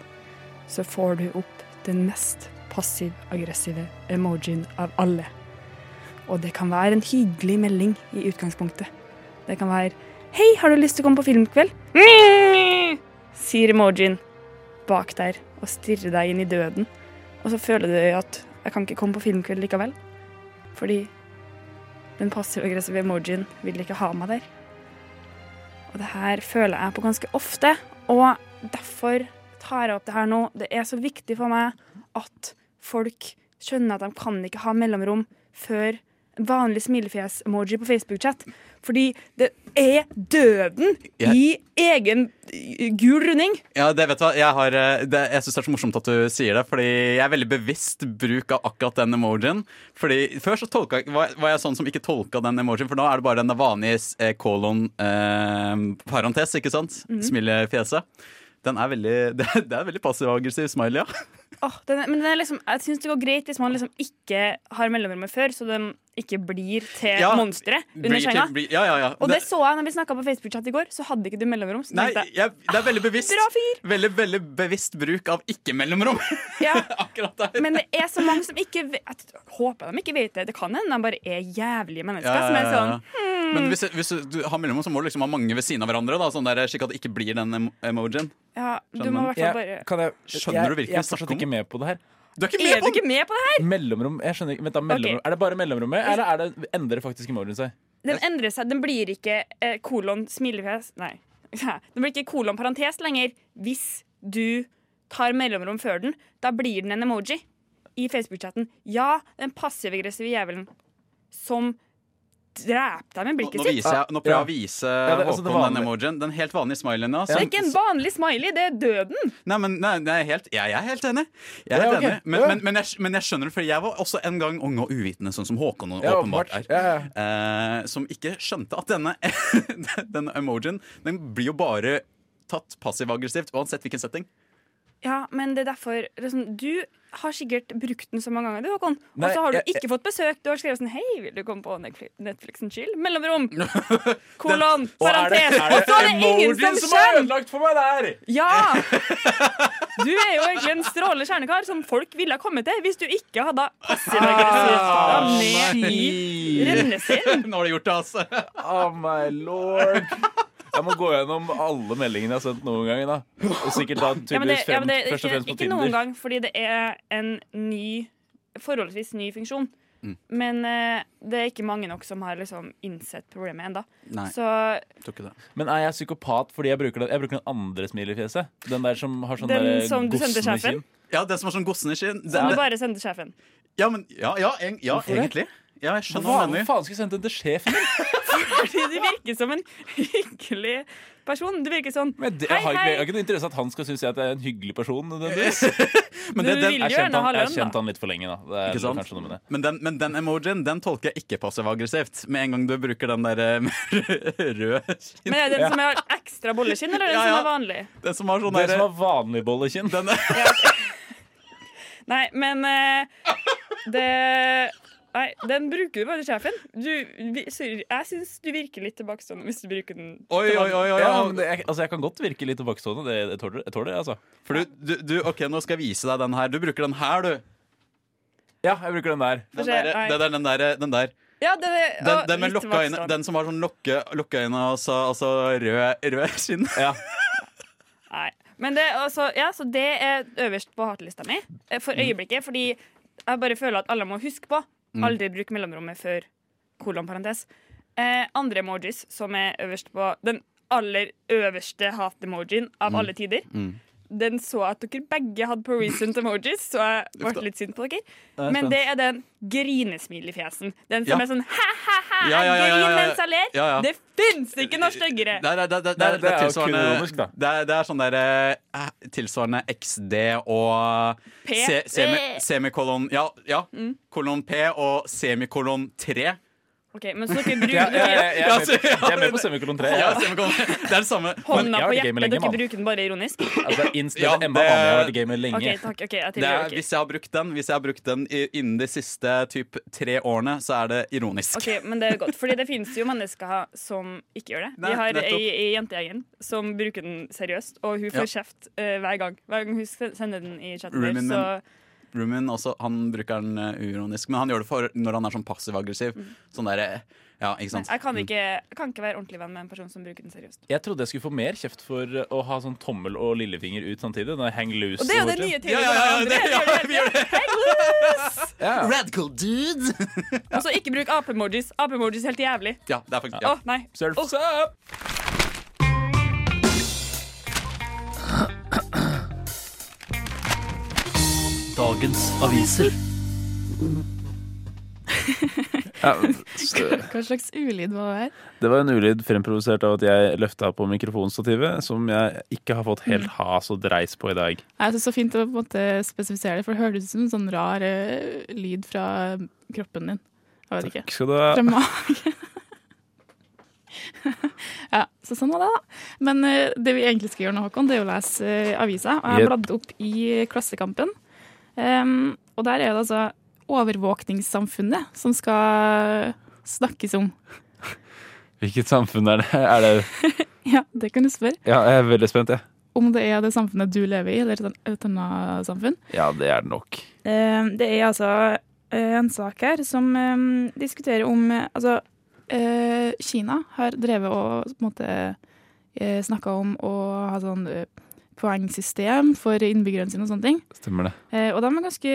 så får du opp den mest passiv-aggressive emojien av alle. Og det kan være en hyggelig melding i utgangspunktet. Det kan være 'Hei, har du lyst til å komme på filmkveld?' <laughs> Sier emojien bak der og stirrer deg inn i døden. Og så føler du at 'jeg kan ikke komme på filmkveld likevel'. Fordi den passiv-aggressive emojien vil ikke ha meg der. Og det her føler jeg på ganske ofte, og derfor tar jeg opp det her nå. Det er så viktig for meg at folk skjønner at de kan ikke ha mellomrom før vanlig smilefjes-emoji på Facebook-chat. Fordi det er døden i egen gul runding. Ja, det vet du hva, Jeg, har, eh, det, jeg syns det er så morsomt at du sier det, fordi jeg er veldig bevisst bruk av akkurat den emojien. Fordi Før så tolka, var, var jeg sånn som ikke tolka den emojien, for nå er det bare den vanlige eh, kolon eh, parentes, ikke sant? Mhm. Smilefjeset. Den er veldig, <laughs> det, det er veldig passiv-aggressiv smiley, ja. Oh, den er, men den er liksom, jeg syns det går greit hvis man liksom ikke har mellomrommet før, så de ikke blir til Ja, monstre under senga. ja, ja, ja. Og det Det- så jeg når vi snakka på Facebook-chat i går, så hadde ikke du mellomrom. Så Nei, jeg, det er veldig bevisst. Bra! Veldig, veldig bevisst bruk av ikke-mellomrom. <laughs> Ja. Men det er så mange som ikke vet Jeg håper de ikke vet det. Det kan hende de bare er jævlige mennesker som er sånn hmm. Men hvis, hvis du har mellomrom, så må du liksom ha mange ved siden av hverandre. Da, sånn der, slik at det ikke blir den em emojien. Ja, du må i hvert fall bare Skjønner jeg, du virkelig Jeg er fortsatt ikke med på det her. Du er ikke Er du ikke med på det her? Mellomrom jeg skjønner ikke, vent da, mellomrom. Okay. Er det bare mellomrommet, eller er det, endrer faktisk emojien seg? Den endrer seg. Den blir ikke eh, kolon smilefjes Nei. <laughs> Den blir ikke kolon parentes lenger hvis du tar mellomrom før den. Da blir den en emoji i Facebook-chatten. Ja, den passiv-aggressive jævelen som dreper deg med Nå, blikket nå, sitt. jeg, nå prøver jeg å vise Ja, det- altså, Håkon den emojien. Den helt vanlige smileyen. Ja, Det er ikke en vanlig smiley, det er døden. Nei, men nei, nei, jeg, helt, jeg er helt enig. Jeg er Ja, okay. enig. Men, men, men, jeg, men jeg skjønner det, for jeg var også en gang ung og uvitende, sånn som Håkon Ja, åpenbart er. Eh, som ikke skjønte at denne, <laughs> denne emojien Den blir jo bare tatt passiv-aggressivt, uansett hvilken setting. Ja, men det er derfor liksom, Du har sikkert brukt den så mange ganger, du, Håkon. Og så har du jeg- ikke fått besøk. Du har skrevet sånn Hei, vil du komme på Netflix, Netflix and chill? Mellomrom. <laughs> Kolon. Og er det, Parentes. er Og så er det ingen emojien som har ødelagt for meg der? Ja! Du er jo egentlig en strålende kjernekar som folk ville ha kommet til hvis du ikke hadde passiv-aggressivt ned i rennesteinen. Nå har du gjort det, altså. Oh my lord. Jeg må gå gjennom alle meldingene jeg har sendt noen gang. da Og sikkert da Ja, men det, tydeligvis ja, men det er først og ikke, fremst på ikke noen Tinder. gang, fordi det er en ny forholdsvis ny funksjon. Mm. Men uh, det er ikke mange nok som har liksom innsett problemet ennå. Men er jeg psykopat fordi jeg bruker, det, jeg bruker den andre smilefjeset? Den der som har sånn Den der som du sendte gossende sjefen? kinn? Ja, den som har sånn gossende-skinn. som du bare sender sjefen. Ja, men, ja, ja, en, ja egentlig. Ja, jeg skjønner Hva hva faen skal jeg sende den til sjefen min? <laughs> Fordi du virker som en hyggelig person. Du virker sånn Men det, Hei, jeg har ikke, hei. jeg har ikke noe interesse at han skal synes jeg at jeg er en hyggelig person. <laughs> Men Du det- den- Jeg kjente ha han, jeg har kjent han litt for lenge, da. Det er. Men den, men den emojien den tolker jeg ikke passiv-aggressivt. Med en gang du bruker den der eh, <laughs> røde kinn. Men er det den som har ekstra bollekinn, eller er den Ja, ja. som er vanlig? Den som har sånn den der- som har vanlig bollekinn. Den Nei, men uh, det Nei, den bruker du bare til sjefen. Du, vi- sorry, jeg syns du virker litt tilbakestående hvis du bruker den. Oi, oi, oi, oi, Ja, men det, jeg, altså, jeg kan godt virke litt tilbakestående. Det, jeg tåler det, tål det, altså. For du, du, du, ok, nå skal jeg vise deg den her. Du bruker den her, du. Ja, jeg bruker den der. Den der, det der, den der, den der. Ja, det, det, Den, den med lukka Den som har sånn lukke, lukka øyne og så altså rød, rød skinn. Ja. Nei. Men det, altså, ja, så det er øverst på hatlista mi eh, for øyeblikket. Fordi jeg bare føler at alle må huske på Mm. Aldri bruk mellomrommet før kolon parentes. Eh, andre emojis som er øverst på den aller øverste hat-emojien av Mm. alle tider. Mm. Den så at dere begge hadde på recent <laughs> emojis, så jeg ble litt sint på dere. Er Men det er den grinesmilefjesen. Den som Ja. er sånn ha-ha-ha, Ja, ja, mens jeg ler. Det fins ikke noe styggere. Det det, det, det, er- det det jo tilsvarende da. Det er, sånn derre eh, Tilsvarende XD og P. se, semi, Eh. semikolon Ja, ja. Mm. Kolon P og semikolon 3. OK, men så dere bruker Ja, ja, ja, jeg, er Ja, med, så- ja. jeg er med på semikolon 3. Ja, semikolon. Det er det samme. Hånda på hjertet, lenge, dere bruker den bare ironisk? Altså, insta, Ja, Emma det- Vanni har vært i gamet lenge. OK, takk. ok, jeg Det tilgir er, hvis jeg har brukt den Hvis jeg har brukt den innen de siste typ, tre årene, så er det ironisk. Ok, men det er godt, fordi det finnes jo mennesker som ikke gjør det. Vi har ei, ei i jentegjengen som bruker den seriøst, og hun får Ja. kjeft uh, hver gang. Hver gang hun sender den i chatten. Så Rumin også, han bruker den eh, uironisk, men han gjør det for når han er sånn passiv-aggressiv. Sånn der, ja, ikke sant? jeg kan ikke, jeg kan ikke være ordentlig venn med en person som bruker den seriøst. Jeg trodde jeg skulle få mer kjeft for å ha sånn tommel og lillefinger ut samtidig. Når jeg hang loose. Og det er jo det nye teorien. Ja, vi gjør det. <laughs> Ja. Radical dude! <laughs> Og så ikke bruk ape-emojis. Ape-emojis er helt jævlig. Ja, det er faktisk Å, ja. nei. Surf's up! Dagens aviser. <laughs> Ja, så, Hva slags ulyd var det her? det var en ulyd fremprovosert av at jeg løfta på mikrofonstativet, som jeg ikke har fått Mm. helt has og dreis på i dag. Jeg synes det er så fint å på en måte spesifisere det, for det høres ut som en sånn rar uh, lyd fra kroppen din. Jeg vet ikke. Skal du ha Fra magen. <laughs> ja, så sånn var det, da. Men uh, det vi egentlig skal gjøre nå, Håkon, det er å lese uh, avisa. Og jeg har Yep. bladd opp i Klassekampen. Em, og der er det altså overvåkningssamfunnet som skal snakkes om. Hvilket samfunn er det? Er det <laughs> Ja, det kan du spørre. Ja, jeg er veldig spent, jeg. Om det er det samfunnet du lever i, eller et annet samfunn. Ja, det er det nok. Um, Det er altså eh, en sak her som um, diskuterer om Altså, uh, Kina har drevet og på en måte eh, snakka om å ha sånn eh, poengsystem for innbyggerne sine og sånne ting. Stemmer det. Eh, og de har ganske,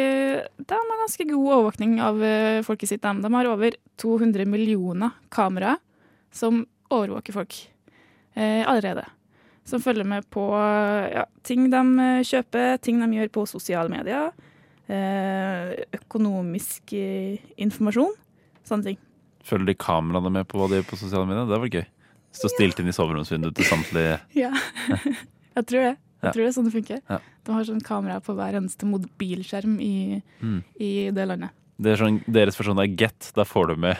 de har ganske god overvåkning av eh, folket sitt. De. de har over 200 millioner kameraer som overvåker folk eh, allerede. Som følger med på ja, ting de eh, kjøper, ting de gjør på sosiale medier. Eh, økonomisk eh, informasjon. Sånne ting. Følger de kameraene med på hva de gjør på sosiale medier? Det var gøy. Stå stilt inn i soveromsvinduet til samtlige <laughs> Ja, jeg tror det. Jeg tror det er sånn det funker. De har sånn kamera på hver eneste mobilskjerm i, Mm. i det landet. Det sånn, Deres versjon er Get. Da får du med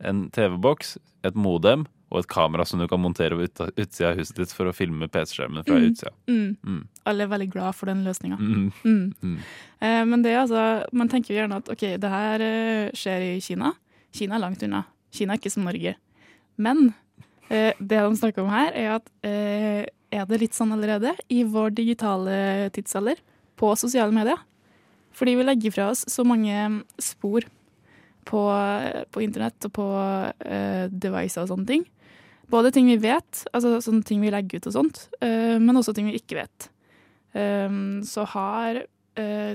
en TV-boks, et modem og et kamera som du kan montere på ut, utsida av huset ditt for å filme PC-skjermen fra Mm. utsida. Mm. Mm. Alle er veldig glad for den løsninga. Mm. Mm. Mm. Eh, men det er altså Man tenker jo gjerne at OK, det her eh, skjer i Kina. Kina er langt unna. Kina er ikke som Norge. Men eh, det de snakker om her, er at eh, er det litt sånn allerede i vår digitale tidsalder på sosiale medier? Fordi vi legger fra oss så mange spor på, på internett og på uh, devices og sånne ting. Både ting vi vet, altså sånne ting vi legger ut og sånt, uh, men også ting vi ikke vet. Um, så har, uh,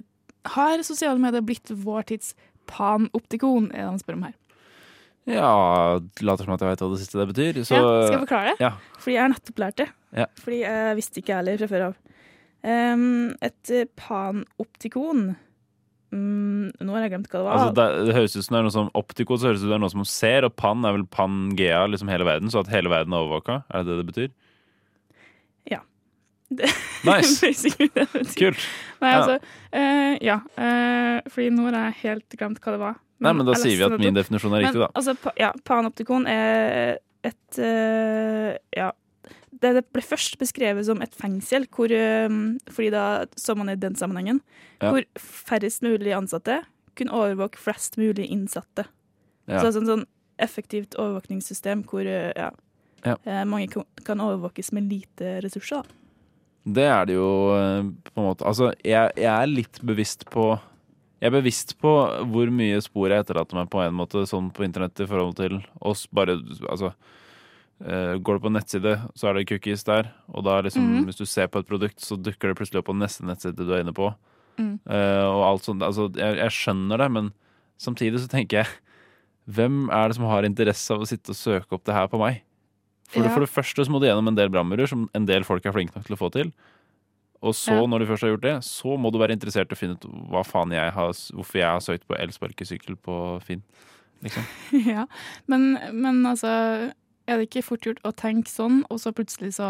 har sosiale medier blitt vår tids panoptikon, er det han spør om her. Ja, later som at jeg vet hva det siste det betyr. Så, ja, skal jeg forklare det? Ja. Fordi jeg har nettopp lært det. Ja. Fordi jeg visste ikke heller fra før av. Um, et eh, panoptikon mm, Nå har jeg glemt hva det var. Altså, det, det høres ut som det er noe som Optiko så høres ut som det er noe som ser, og pan er vel Pangea, liksom hele verden, så at hele verden er overvåka? Er det det det betyr? Ja. <laughs> Det- Nice. Det. Kult. Nei, Ja. altså, eh, ja. uh, fordi nå har jeg helt glemt hva det var. Nei, men da sier vi at min definisjon er riktig, men, da. Altså, pa, ja, panoptikon er et uh, Ja. Det, ble først beskrevet som et fengsel, hvor, eh, fordi da så man i den sammenhengen, Ja. hvor færrest mulig ansatte kunne overvåke flest mulig innsatte. Ja. Så er sånn, sånn effektivt overvåkningssystem hvor eh, ja, Ja. eh, mange kan- overvåkes med lite ressurser. Da. Det er det jo eh, på en måte Altså, jeg, jeg er litt bevisst på Jeg er bevisst på hvor mye spor jeg etterlater meg på en måte sånn på internett i forhold til oss bare Altså Går du på nettside, så er det cookies der, og da liksom Mhm. Hvis du ser på et produkt, så dukker det plutselig opp på neste nettside du er inne på. Mm. Uh, og alt sånt. Altså, jeg, jeg skjønner det, men samtidig så tenker jeg Hvem er det som har interesse av å sitte og søke opp det her på meg? For, det, Ja. for det første så må du gjennom en del brannmurer, som en del folk er flinke nok til å få til. Og så, Ja. når du først har gjort det, så må du være interessert i å finne ut hva faen jeg har, hvorfor jeg har søkt på elsparkesykkel på Finn. Liksom. <laughs> ja, men, men altså Er det ikke fort gjort å tenke sånn, og så plutselig så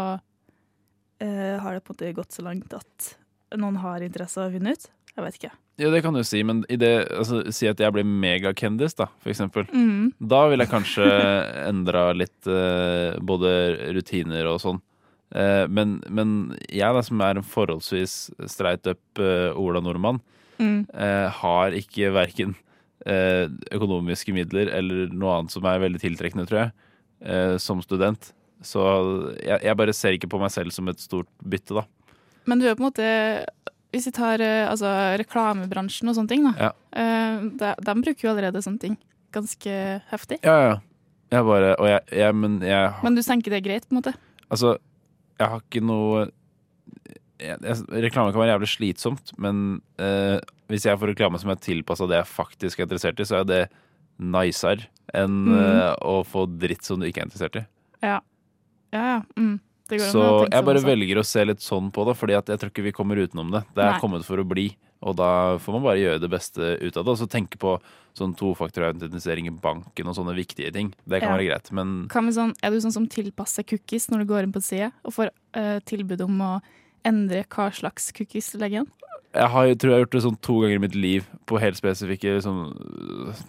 eh, har det på en måte gått så langt at noen har interesse av å finne ut? Jeg vet ikke. Ja, det kan du si, men i det, altså, si at jeg blir megakendis, da, for eksempel. Mm. Da vil jeg kanskje <laughs> endra litt eh, både rutiner og sånn. Eh, men, men jeg, da, som er en forholdsvis streit up eh, Ola Nordmann, Mm. eh, har ikke verken eh, økonomiske midler eller noe annet som er veldig tiltrekkende, tror jeg, eh, som student. Så jeg, jeg bare ser ikke på meg selv som et stort bytte, da. Men du er på en måte Hvis vi tar eh, altså, reklamebransjen og sånne ting, da. Ja. eh, de, de bruker jo allerede sånne ting ganske heftig. Ja, ja. Jeg bare Og jeg, jeg Men jeg Men du tenker det er greit, på en måte? Altså, jeg har ikke noe Reklame kan være jævlig slitsomt, men eh, hvis jeg får reklame som er tilpassa det jeg faktisk er interessert i, så er det nicere enn Mm. uh, å få dritt som du ikke er interessert i. Ja. Ja, ja. Mm. Det går an Så å tenke jeg sånn bare også. velger å se litt sånn på det, Fordi jeg tror ikke vi kommer utenom det. Det er Nei. kommet for å bli, og da får man bare gjøre det beste ut av det. Og så tenke på sånn tofaktorautentisering i banken og sånne viktige ting. Det kan Ja. være greit, men sånn, er du sånn som tilpasser cookies når du går inn på side og får uh, tilbud om å endre hva slags cookies du legger igjen? Jeg har, jeg tror jeg har gjort det sånn to ganger i mitt liv på helt spesifikke sånn,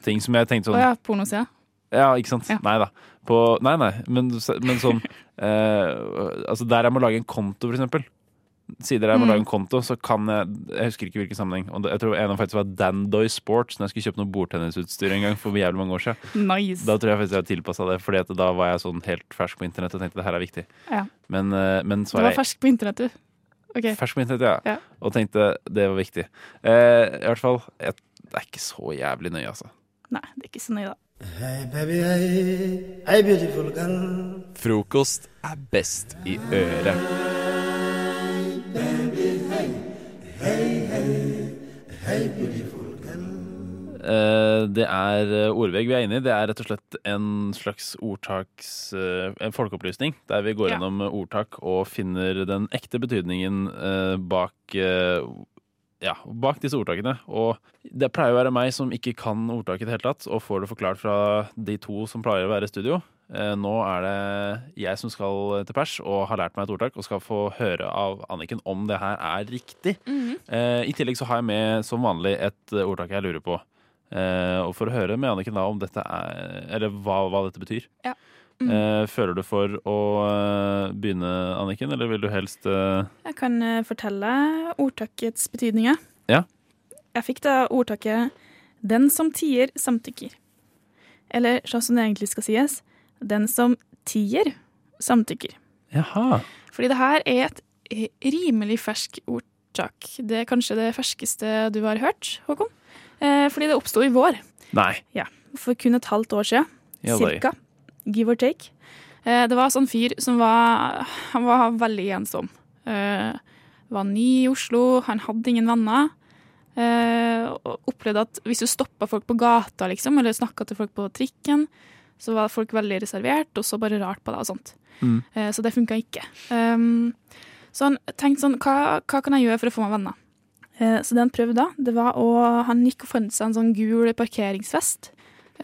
ting som jeg tenkte Å sånn ja, pornosida. Ja, ikke sant? Nei da. På, nei, nei, men, men sånn <laughs> eh, Altså der jeg må lage en konto, for eksempel. Sider jeg må Mm. lage en konto, så kan jeg Jeg husker ikke hvilken sammenheng. Og jeg tror en av faktisk var Dandoy Sports, når jeg skulle kjøpe noe bordtennisutstyr en gang for jævlig mange år siden. Nice. Da tror jeg faktisk jeg tilpassa det, Fordi da var jeg sånn helt fersk på internett og tenkte det her er viktig. Ja. Men, eh, men så Du var var fersk på internett, du. Ok. fersk på internett, ja. Ja. Og tenkte det var viktig. Eh, I hvert fall, jeg, det er ikke så jævlig nøye, altså. Nei, det er ikke så nøye, da. Hey baby, hey, hey beautiful girl. Frokost er best i øret. Hey, hey, hey beautiful girl. Eh, Det er eh, ordvegg vi er inne i. Det er rett og slett en slags ordtaks... eh, En folkeopplysning der vi går Ja. gjennom ordtak og finner den ekte betydningen bak ja, bak disse ordtakene. Og det pleier å være meg som ikke kan ordtaket i det hele tatt, og får det forklart fra de to som pleier å være i studio. Nå er det jeg som skal til pers og har lært meg et ordtak, og skal få høre av Anniken om det her er riktig. Mm -hmm. I tillegg så har jeg med som vanlig et ordtak jeg lurer på. Eh, og for å høre med Anniken da om dette er Eller hva, hva dette betyr. Ja. Mm. Eh, føler du for å eh, begynne, Anniken, eller vil du helst eh, Jeg kan fortelle ordtakets betydninger. Ja? Jeg fikk da ordtaket 'den som tier, samtykker'. Eller sånn som det egentlig skal sies 'den som tier, samtykker'. Jaha. Fordi det her er et rimelig fersk ordtak. Det er kanskje det ferskeste du har hørt, Håkon. Eh, fordi det oppsto i vår. Nei. Ja, For kun et halvt år siden. Ja, cirka. Give or take. Eh, det var en sånn fyr som var Han var veldig ensom. Eh, var ny i Oslo, han hadde ingen venner. Og opplevde at hvis du stoppa folk på gata, liksom, eller snakka til folk på trikken, så var folk veldig reservert og så bare rart på deg og sånt. Mm. Så det funka ikke. Um, så han tenkte sånn, hva, hva kan jeg gjøre for å få meg venner? Eh, så det han prøvde da, det var å Han gikk og fant seg en sånn gul parkeringsvest.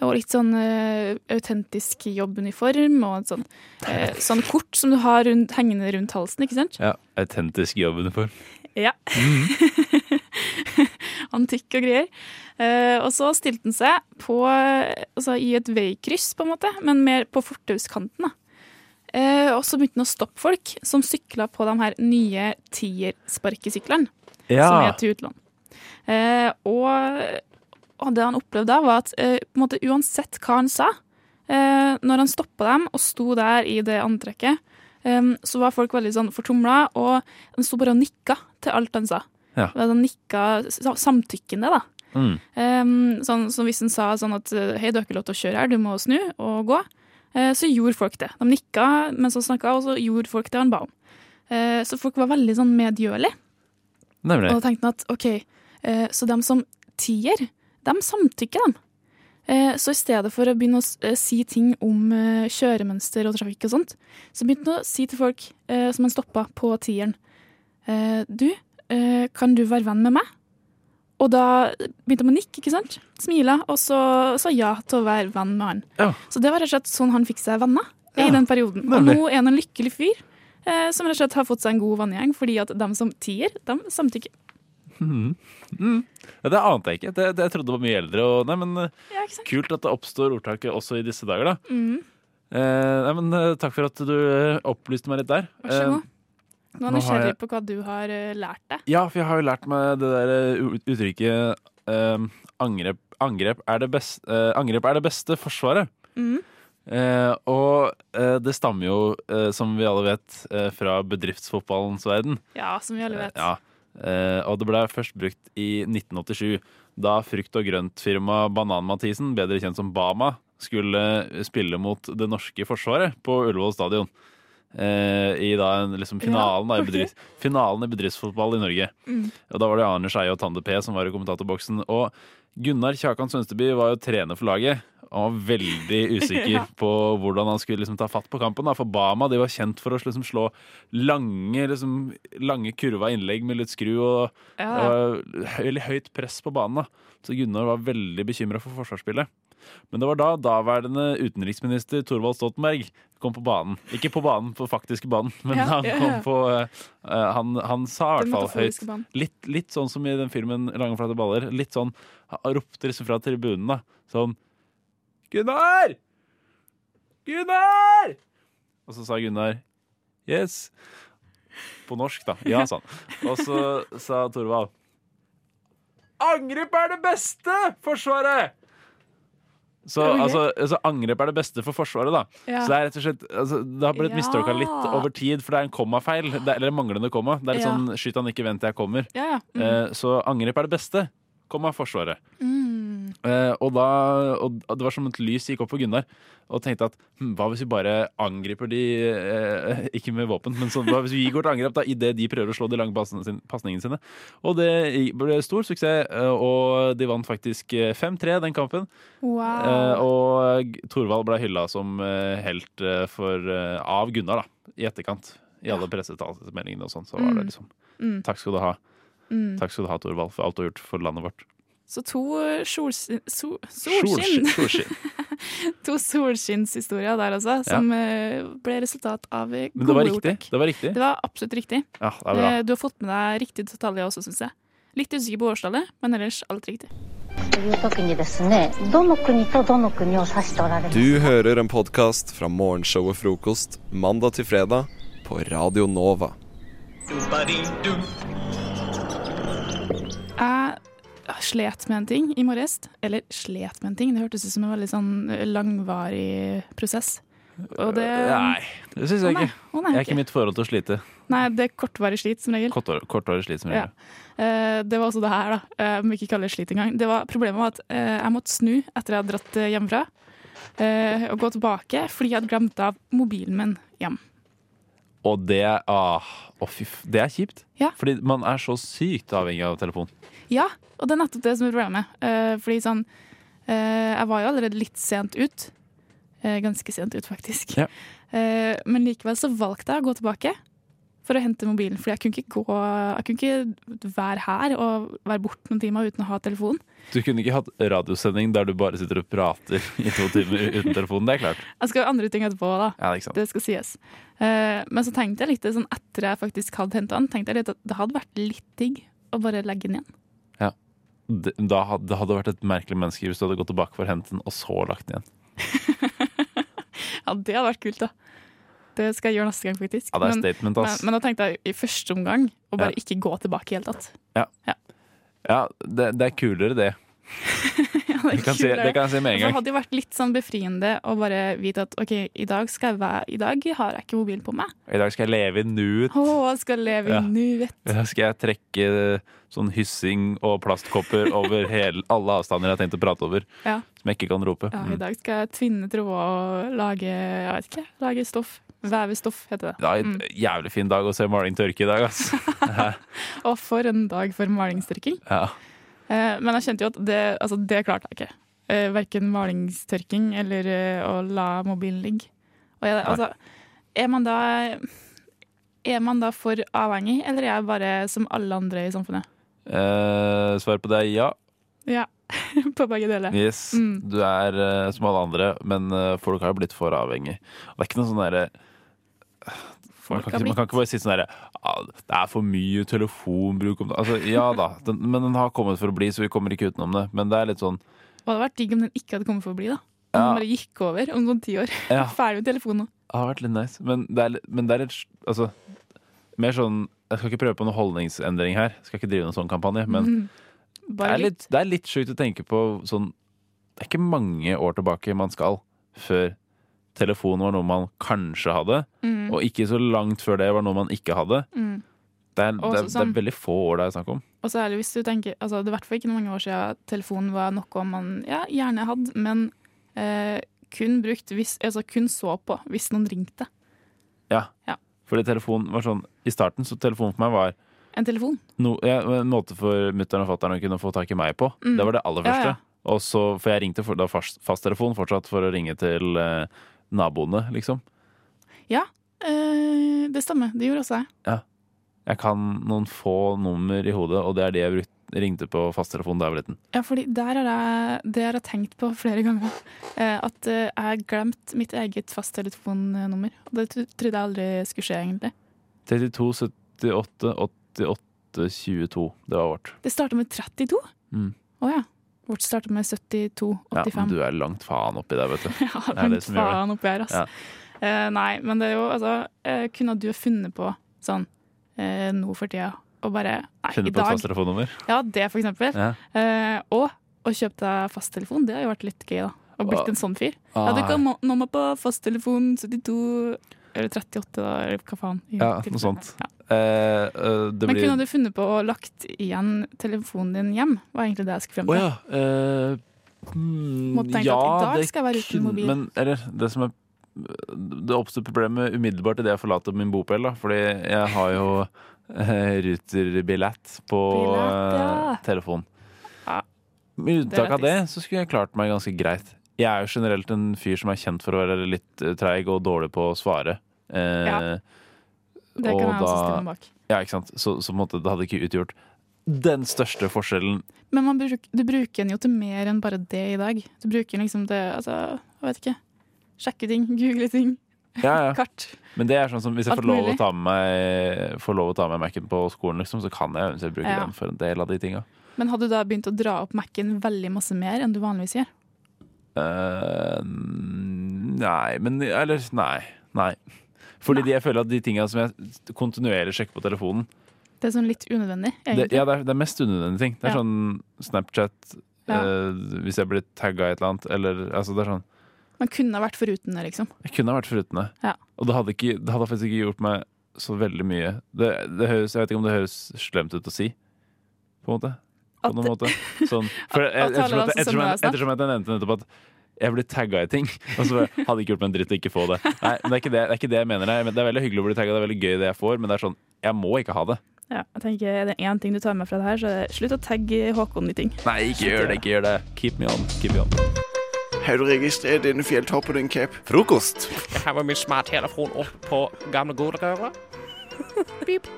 Og litt sånn uh, autentisk jobbuniform og sånn, uh, sånn kort som du har rundt, hengende rundt halsen, ikke sant? Ja, autentisk jobbuniform. Ja. <laughs> Antikk og greier. Uh, og så stilte han seg på, altså, i et veikryss, på en måte, men mer på fortauskanten. Eh, og så begynte han å stoppe folk som sykla på de her nye tiersparkesyklene Ja. som er til utlån. Eh, og, og det han opplevde da, var at eh, på en måte uansett hva han sa, eh, når han stoppa dem og sto der i det antrekket, eh, så var folk veldig sånn fortumla, og de sto bare og nikka til alt han sa. Ja. Han nikka samtykkende, da. Mm. Um, sånn, så hvis han sa sånn at hei, du har ikke lov til å kjøre her, du må snu og gå, eh, så gjorde folk det. De nikka mens han snakka, og så gjorde folk det han ba om. Eh, så folk var veldig sånn medgjørlige. Nemlig. Og da tenkte han at ok, eh, så dem som tier, dem samtykker dem. Eh, så i stedet for å begynne å eh, si ting om kjøremønster og trafikk og sånt, så begynte han å si til folk eh, som han stoppa på tieren, eh, du, eh, kan du være venn med meg? Og da begynte han å nikke, ikke sant? Smila, og så sa ja til å være venn med han. Ja. Så det var rett og slett sånn han fikk seg venner i den perioden. Og nå er han en lykkelig fyr som rett og slett har fått seg en god vanngjeng, fordi at de som tier, de samtykker. Mm. Mm. Ja, det ante jeg ikke. Det, det, jeg trodde var mye eldre. Og, nei, men, eh, Ja, kult at det oppstår ordtaket også i disse dager, da. Mm. Eh, nei, men, eh, takk for at du eh, opplyste meg litt der. Vær så Eh, god. Nå er jeg nysgjerrig på hva du har eh, lært deg. Ja, for jeg har jo lært meg det der eh, uttrykket eh, angrep, angrep, er det best, eh, angrep er det beste forsvaret. Mm. Eh, og eh, det stammer jo, eh, som vi alle vet, eh, fra bedriftsfotballens verden. Ja, som vi alle vet. Ja, eh, og det ble først brukt i 1987, da frukt- og grøntfirmaet Banan-Mathisen, bedre kjent som Bama, skulle spille mot det norske forsvaret på Ullevål stadion. Eh, I da en, liksom finalen, da, i bedrift, finalen i bedriftsfotball i Norge. Mm. Og Da var det Arne Skeie og Tande P som var i kommentatorboksen. Og Gunnar Kjakan Sønsteby var jo trener for laget. Og var veldig <laughs> usikker Ja. på hvordan han skulle liksom ta fatt på kampen. Da. For Bama de var kjent for å liksom slå lange, liksom, lange kurva innlegg med litt skru. Og Ja. det var veldig høyt press på banen. Da. Så Gunnar var veldig bekymra for forsvarsspillet. Men det var da daværende utenriksminister Thorvald Stoltenberg kom på banen. Ikke på banen, på faktiske banen, <laughs> men Ja, han kom på uh, han, han sa i hvert fall høyt litt, litt sånn som i den filmen Lange flate baller. Litt sånn Han ropte liksom fra tribunen, da. Sånn Gunnar! Gunnar! Og så sa Gunnar Yes. På norsk, da. Ja, sa han. Og så sa Thorvald Angrep er det beste forsvaret! Så altså, altså, angrep er det beste for Forsvaret, da. Ja. Så det er rett og slett altså, Det har blitt Ja. mistolka litt over tid, for det er en kommafeil. Det en eller manglende komma. Det er litt Ja. sånn 'skyt han ikke, vent jeg kommer'. Ja. Mm. uh, så angrep er det beste. Komma Forsvaret. Mm. Eh, og, da, og det var som et lys gikk opp for Gunnar. Og tenkte at hm, hva hvis vi bare angriper de eh, <laughs> Ikke med våpen, men sånn, hva hvis vi går til angrep da idet de prøver å slå de lange pasningene sine? Og det ble stor suksess, eh, og de vant faktisk eh, 5-3 den kampen. Wow. Eh, og Thorvald ble hylla som eh, helt eh, for, eh, av Gunnar da, i etterkant. I alle pressetalsmeldingene og sånn. Så var Mm. det liksom Mm. Takk skal du ha. Mm. Takk skal du ha, Torvald, for alt du har gjort for landet vårt. Så to solskinn sol, Solskinn! solskinn. <laughs> to solskinnshistorier der altså, som ja. ble resultat av gode Men det var riktig? Ordtak. Det var riktig? Det var absolutt riktig. Ja, det er bra. Eh, du har fått med deg riktig detalj også, syns jeg. Litt usikker på årstallet, men ellers alt riktig. Du hører en podkast fra morgenshow og frokost mandag til fredag på Radio Nova. Du, jeg slet med en ting i morges. Eller slet med en ting, det hørtes ut som en veldig sånn langvarig prosess. Og det Nei, det syns jeg Å ikke. å nei, Det er ikke mitt forhold til å slite. Nei, det er kortvarig slit, som regel. Kortvarig, kortvarig slit som Ja. regel. Eh, Det var også det her, da. Eh, Om vi ikke kaller det slit engang. Det var, problemet var at eh, jeg måtte snu etter jeg hadde dratt eh, hjemmefra. eh, Og gå tilbake fordi jeg hadde glemt av mobilen min hjem. Og det ah, å fy, f- det er kjipt. Ja. Fordi man er så sykt avhengig av telefon. Ja, og det er nettopp det som er problemet. Uh, fordi sånn uh, Jeg var jo allerede litt sent ut. Uh, ganske sent ut, faktisk. Ja. Men likevel så valgte jeg å gå tilbake for å hente mobilen. For jeg kunne ikke gå Jeg kunne ikke være her og være borte noen timer uten å ha telefon. Du kunne ikke hatt radiosending der du bare sitter og prater i to timer uten telefon. Det er klart. Jeg skal gjøre andre ting etterpå, da. Ja, det. Det skal sies. Eh, men så tenkte jeg litt sånn etter jeg faktisk hadde henta den, tenkte jeg litt at det hadde vært litt digg å bare legge den igjen. Ja. Det, da hadde, det hadde vært et merkelig menneske hvis du hadde gått tilbake for å hente den, og så lagt den igjen. <laughs> Ja, det hadde vært kult, da. Det skal jeg gjøre neste gang, faktisk. Ja, det er men, statement, ass. Men, men da tenkte jeg i første omgang å bare Ja. ikke gå tilbake i hele tatt. Ja, ja det, det er kulere, det. <laughs> Ja, Det kan kulere. si- det kan jeg si med en gang. Det hadde jo vært litt sånn befriende å bare vite at OK, i dag, skal jeg være, i dag har jeg ikke mobilen på meg. I dag skal jeg leve i nuet. Å, jeg skal leve Ja. i nuet. Da skal jeg trekke sånn hyssing og plastkopper <laughs> over hele, alle avstander jeg har tenkt å prate over, Ja. som jeg ikke kan rope. Ja, I Mm. dag skal jeg tvinne tråder og lage jeg vet ikke, lage stoff. Veve stoff, heter det. Det er en Mm. jævlig fin dag å se maling tørke i dag, altså. <laughs> Og for en dag for malingstørking. ja. Eh, men jeg kjente jo at det, altså, det klarte jeg ikke. Eh, verken malingstørking eller eh, å la mobilen ligge. Jeg, altså, er man da Er man da for avhengig, eller er jeg bare som alle andre i samfunnet? Eh, Svar på det er ja. Ja, <laughs> på begge deler. Yes. Mm. Du er som alle andre, men folk har blitt for avhengig. Det er ikke noe sånn derre Man kan, ikke, man kan ikke bare si sånn derre ah, Det er for mye telefonbruk om det. Altså, ja da, den, men den har kommet for å bli, så vi kommer ikke utenom det. Men det er litt sånn det hadde vært digg om den ikke hadde kommet for å bli, da. Om Ja. den bare gikk over om sånn ti år. Ja. <laughs> Ferdig med telefonen nå. Det har vært litt nice. Men det er, litt- men det er litt Altså, mer sånn Jeg skal ikke prøve på noen holdningsendring her. Jeg skal ikke drive noen sånn kampanje. Men Mhm. det er litt, det er litt sjukt å tenke på sånn Det er ikke mange år tilbake man skal før telefon var noe man kanskje hadde, Mm. og ikke så langt før det var noe man ikke hadde. Mm. Det er, det, er, det sånn- er veldig få år det er snakk om. Og er hvis du tenker altså, Det er i hvert fall ikke mange år siden telefonen var noe man ja, gjerne hadde, men eh, kun brukt hvis, altså kun så på hvis noen ringte. Ja. Ja. Fordi telefonen var sånn I starten så telefonen for meg var En telefon. no, ja, en måte for mutter'n og fatter'n å kunne få tak i meg på. Mm. Det var det aller første. ja. Og så, for jeg ringte for, da fast, fasttelefon fortsatt for å ringe til eh, naboene, liksom. Ja, øh, det stemmer. Det gjorde også jeg. Ja. Jeg kan noen få nummer i hodet, og det er de jeg ringte på fasttelefonen da jeg var liten. Ja, fordi der har jeg, det har jeg tenkt på flere ganger. Eh, at eh, jeg har glemt mitt eget fasttelefonnummer. Og det trodde jeg aldri skulle skje, egentlig. 32 78 88 22. Det var vårt. Det starta med 32. Å Mm. ja. Vårt starta med 72, Ja, men du er langt faen oppi der, vet du. <laughs> Ja, langt faen oppi her, altså. Ja. Eh, nei, men det er jo altså eh, Kunne du ha funnet på sånn eh, nå for tida og bare Nei, Finne i på et fast telefonnummer? Ja, det for eksempel. Ja. Eh, og å kjøpe deg fasttelefon, det har jo vært litt gøy, da. Å blitt en sånn fyr. Ah. Ja, du kan nå meg på fasttelefon 72 eller 38, da, eller hva faen. Ja, noe sånt. Eh, eh, det Men blir kunne du funnet på å lagt igjen telefonen din hjem? Var egentlig det jeg skulle frem til. til. ja. eh, mm, Måtte tenke ja, at i dag skal jeg være uten mobil. Men eller, det som er Det oppstår problemet umiddelbart idet jeg forlater min bopel. Da, fordi jeg har jo eh, ruterbillett på Billett, ja. eh, telefon. Med det unntak av det, så skulle jeg klart meg ganske greit. Jeg er jo generelt en fyr som er kjent for å være litt eh, treig og dårlig på å svare. Eh, Ja. Det kan jeg også stille meg bak. Ja, ikke sant? Så, så måte, det hadde ikke utgjort den største forskjellen. Men man bruk, du bruker den jo til mer enn bare det i dag. Du bruker den liksom til altså, jeg vet ikke. Sjekke ting, <laughs> google ting. Ja, ja. <laughs> Kart. Men det er sånn som hvis jeg får lov, å ta med meg, får lov å ta med Mac-en på skolen, liksom, så kan jeg bruke Ja. den for en del av de tinga. Men hadde du da begynt å dra opp Mac-en veldig masse mer enn du vanligvis gjør? Eh, nei, men Eller nei. Nei. Fordi de, jeg føler at de tinga som jeg kontinuerlig sjekker på telefonen Det er sånn litt unødvendig, det. Ja, det er, det er mest unødvendige ting. Det er Ja. sånn Snapchat Ja. uh, hvis jeg blir tagga i et eller annet, eller altså det er sånn Man kunne ha vært foruten det, liksom. Jeg kunne ha vært foruten det. Ja. Og det hadde, ikke, det hadde faktisk ikke gjort meg så veldig mye. Det, det høres, jeg vet ikke om det høres slemt ut å si, på en måte. På noen måte. Sånn, <laughs> for, ettersom, at, ettersom, er snakk. ettersom jeg nevnte nettopp at jeg blir tagga i ting, <laughs> og så hadde ikke gjort meg en dritt å ikke få det. Nei, men det er ikke det, det, er ikke det jeg mener. Jeg Det er veldig hyggelig å bli tagga, det er veldig gøy det jeg får, men det er sånn, jeg må ikke ha det. Ja, jeg tenker Er det én ting du tar med fra det her, så slutt å tagge Håkon i ting. Nei, ikke gjør det, ikke gjør det. Keep me on. Keep me on. Har du registrert denne fjelltoppen din cape? Frokost. Jeg har med min smarttelefon opp på gamle godegøra. Pip.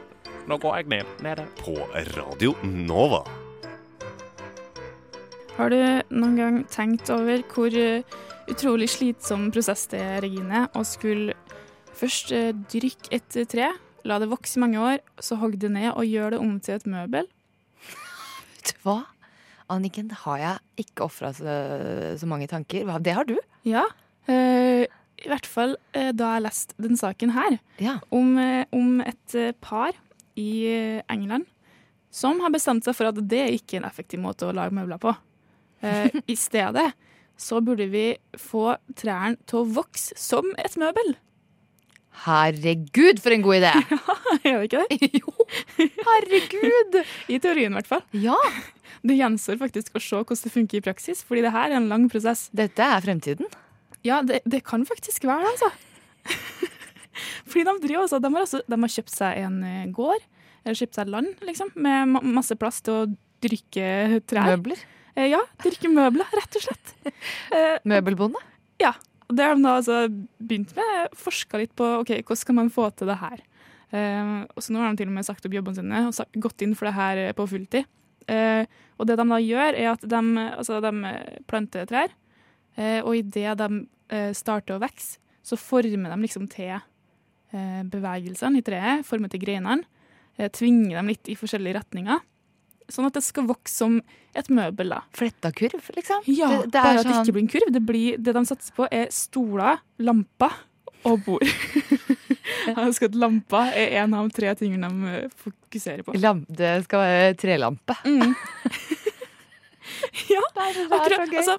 Nå går jeg ned. Nede. På Radio Nova. Har du noen gang tenkt over hvor eh, utrolig slitsom prosess det er, Regine, å skulle først eh, dyrke et tre, la det vokse i mange år, så hogge det ned og gjøre det om til et møbel? <laughs> Vet du hva? Anniken, har jeg ikke ofra så, så mange tanker. Det har du. Ja. Øh, I hvert fall eh, da jeg leste den saken her, om, eh, om et eh, par i eh, England som har bestemt seg for at det ikke er en effektiv måte å lage møbler på. Eh, I stedet så burde vi få trærne til å vokse som et møbel. Herregud, for en god idé! <laughs> Ja, er det ikke det? jo. Herregud! I teorien, i hvert fall. Ja. Det gjenstår faktisk å se hvordan det funker i praksis, fordi det her er en lang prosess. Dette er fremtiden? Ja, det, det kan faktisk være det, altså. <laughs> fordi de, driver også, de, har også, de har kjøpt seg en eh, gård, eller kjøpt seg land, liksom, med masse plass til å dyrke trær. Møbler? Eh, ja, dyrke møbler, rett og slett. <laughs> Eh, Møbelbonde? Ja. Det har de da altså begynt med. Forska litt på ok, hvordan skal man få til det her. Eh, og så Nå har de til og med sagt opp jobbene sine og gått inn for det her på fulltid. Og det de da gjør, er at de, altså de planter trær, og idet de starter å vokse, så former de liksom til bevegelsene i treet, former til greinene, Tvinger dem litt i forskjellige retninger. Sånn at det skal vokse som et møbel. da. Fletta kurv, liksom? Ja, Det- det er bare at det sånn- ikke blir en kurv. Det, blir, det de satser på, er stoler, lamper og bord. <laughs> Jeg husker at lampa er en av de tre tingene de eh, fokuserer på. Lamp, det skal være trelampe. Mm. <laughs> ja, er akkurat, altså,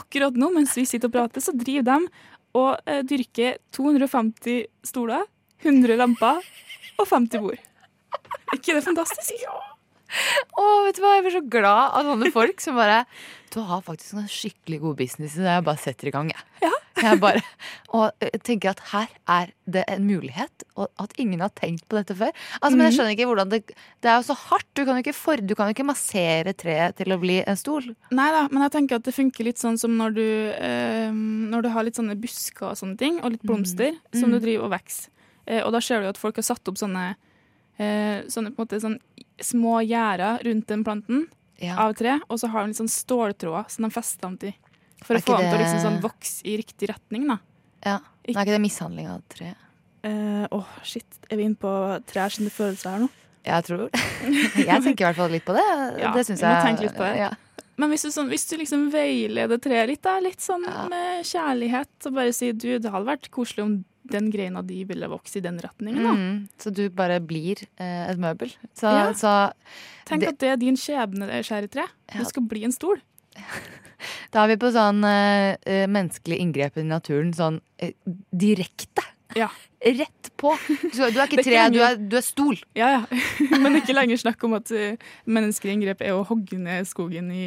akkurat nå mens vi sitter og prater, så driver de og eh, dyrker 250 stoler, 100 lamper og 50 bord. ikke det fantastisk? Å, vet du hva, jeg blir så glad av sånne folk som bare Du har faktisk en skikkelig god business i det. Jeg bare setter i gang, jeg. jeg bare, og jeg tenker at her er det en mulighet, og at ingen har tenkt på dette før. Altså, Men jeg Mhm. skjønner ikke hvordan det Det er jo så hardt. Du kan jo ikke, for, du kan jo ikke massere treet til å bli en stol. Nei da, men jeg tenker at det funker litt sånn som når du, eh, når du har litt sånne busker og sånne ting, og litt blomster, som Mm. du driver og vokser. Eh, og da ser du jo at folk har satt opp sånne, eh, sånne, på en måte, sånn små gjerder rundt den planten av tre, og så har de litt sånn ståltråder som de fester dem til. For å få dem til å liksom sånn vokse i riktig retning, da. Ja. Er ikke det mishandling av treet? Eh, Åh, shit. Er vi inne på trær sine følelser her nå? Jeg tror <laughs> Jeg tenker i hvert fall litt på det. Ja, det syns jeg tenke litt på det. Ja. Men hvis du, sånn, hvis du liksom veileder treet litt, da, litt sånn med kjærlighet, og bare sier du, det hadde vært koselig om den greina di ville vokse i den retningen, da. Mm, så du bare blir eh, et møbel. Så, Ja. så Tenk det- at det er din skjebne, det Ja. Du skal bli en stol. <laughs> Da er vi på sånn eh, eh, menneskelig inngrep i naturen. Sånn eh, direkte. Rett på. Du, er ikke tre, du, er, du er stol. Ja, ja. <laughs> Men ikke lenger snakk om at Mennesker i inngrep er å hogge ned skogen i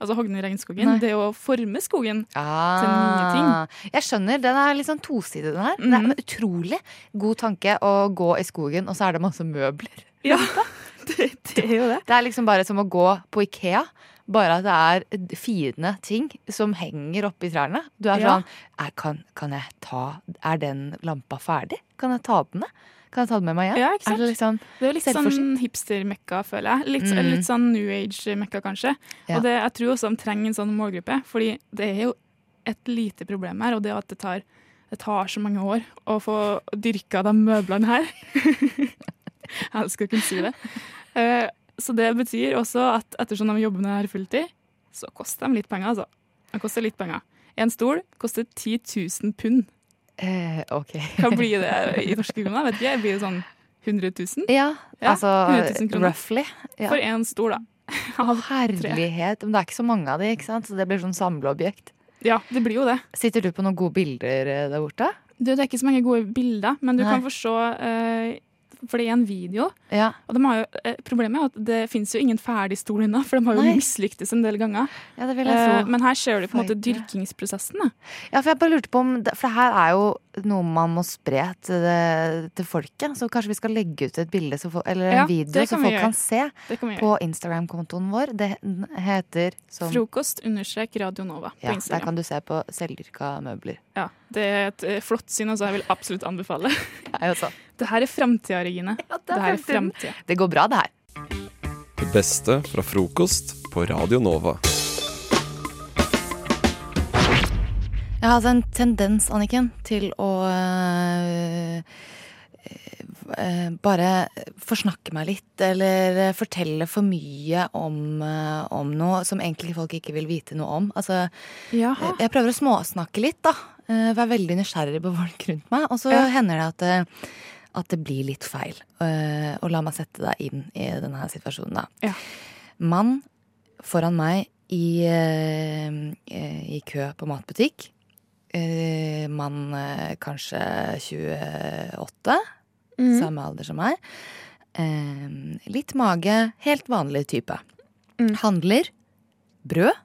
Altså hogge ned regnskogen. Nei. Det er å forme skogen til nye ting. Ah, jeg skjønner. Den er litt sånn tosidig, den her. Det Mhm. er en utrolig god tanke å gå i skogen, og så er det masse møbler. Ja, <laughs> det, det er jo det. Det er liksom bare som å gå på Ikea. Bare at det er fine ting som henger oppi trærne. Du er Ja. sånn er, kan, kan jeg ta Er den lampa ferdig? Kan jeg ta den? Kan jeg ta den med meg hjem? Ja, ikke sant? Er det liksom Det er litt sånn hipster-mekka, føler jeg. Litt, Mm. litt sånn new age-mekka, kanskje. Ja. Og det, jeg tror også de trenger en sånn målgruppe, fordi det er jo et lite problem her, og det er at det tar, det tar så mange år å få dyrka de møblene her. <laughs> jeg elsker å kunne si det. Eh, Så det betyr også at ettersom de jobber med det fulltid, så koster de litt penger, altså. De koster litt penger. En stol koster 10 000 pund. Eh, ok. Hva blir det <laughs> i norske kroner? Vet ikke, Blir det sånn 100 000? Ja, altså 100 000 kroner. roughly. Ja. For én stol, da. <laughs> Herlighet. Men det er ikke så mange av de, ikke sant? så det blir sånn samleobjekt. Ja, det blir jo det. Sitter du på noen gode bilder eh, der borte? Du, det er ikke så mange gode bilder, men du Nei. kan få se eh, For det er en video. Ja. Og de har jo, eh, problemet er at det fins jo ingen ferdig stol ennå, for de har jo mislyktes en del ganger. Ja, Eh, men her ser du på en måte dyrkingsprosessen. Da. Ja, for jeg bare lurte på om For det her er jo noe man må spre til, det, til folket. Så kanskje vi skal legge ut et bilde eller en Ja, video så folk gjøre. kan se kan på Instagram-kontoen vår. Det heter som Frokost understrek Radio Nova på ja, Der kan du se på selvdyrka møbler. Ja, det er et eh, flott syn, altså. Jeg vil absolutt anbefale. <laughs> Jeg også. Det her er framtida, Regine. det, er det, er Det går bra, det her. Det beste fra frokost på Radio Nova. Jeg har hatt en tendens, Anniken, til å øh, øh, bare forsnakke meg litt, eller fortelle for mye om, om noe som egentlig folk ikke vil vite noe om. Altså, Jaha. jeg prøver å småsnakke litt, da. Være veldig nysgjerrig på folk rundt meg. Og så Ja. hender det at, at det blir litt feil. Og la meg sette deg inn i denne situasjonen, da. Ja. Mann foran meg i, i kø på matbutikk. Eh, mann eh, kanskje 28, mm. samme alder som meg. Eh, litt mage, helt vanlig type. Handler brød,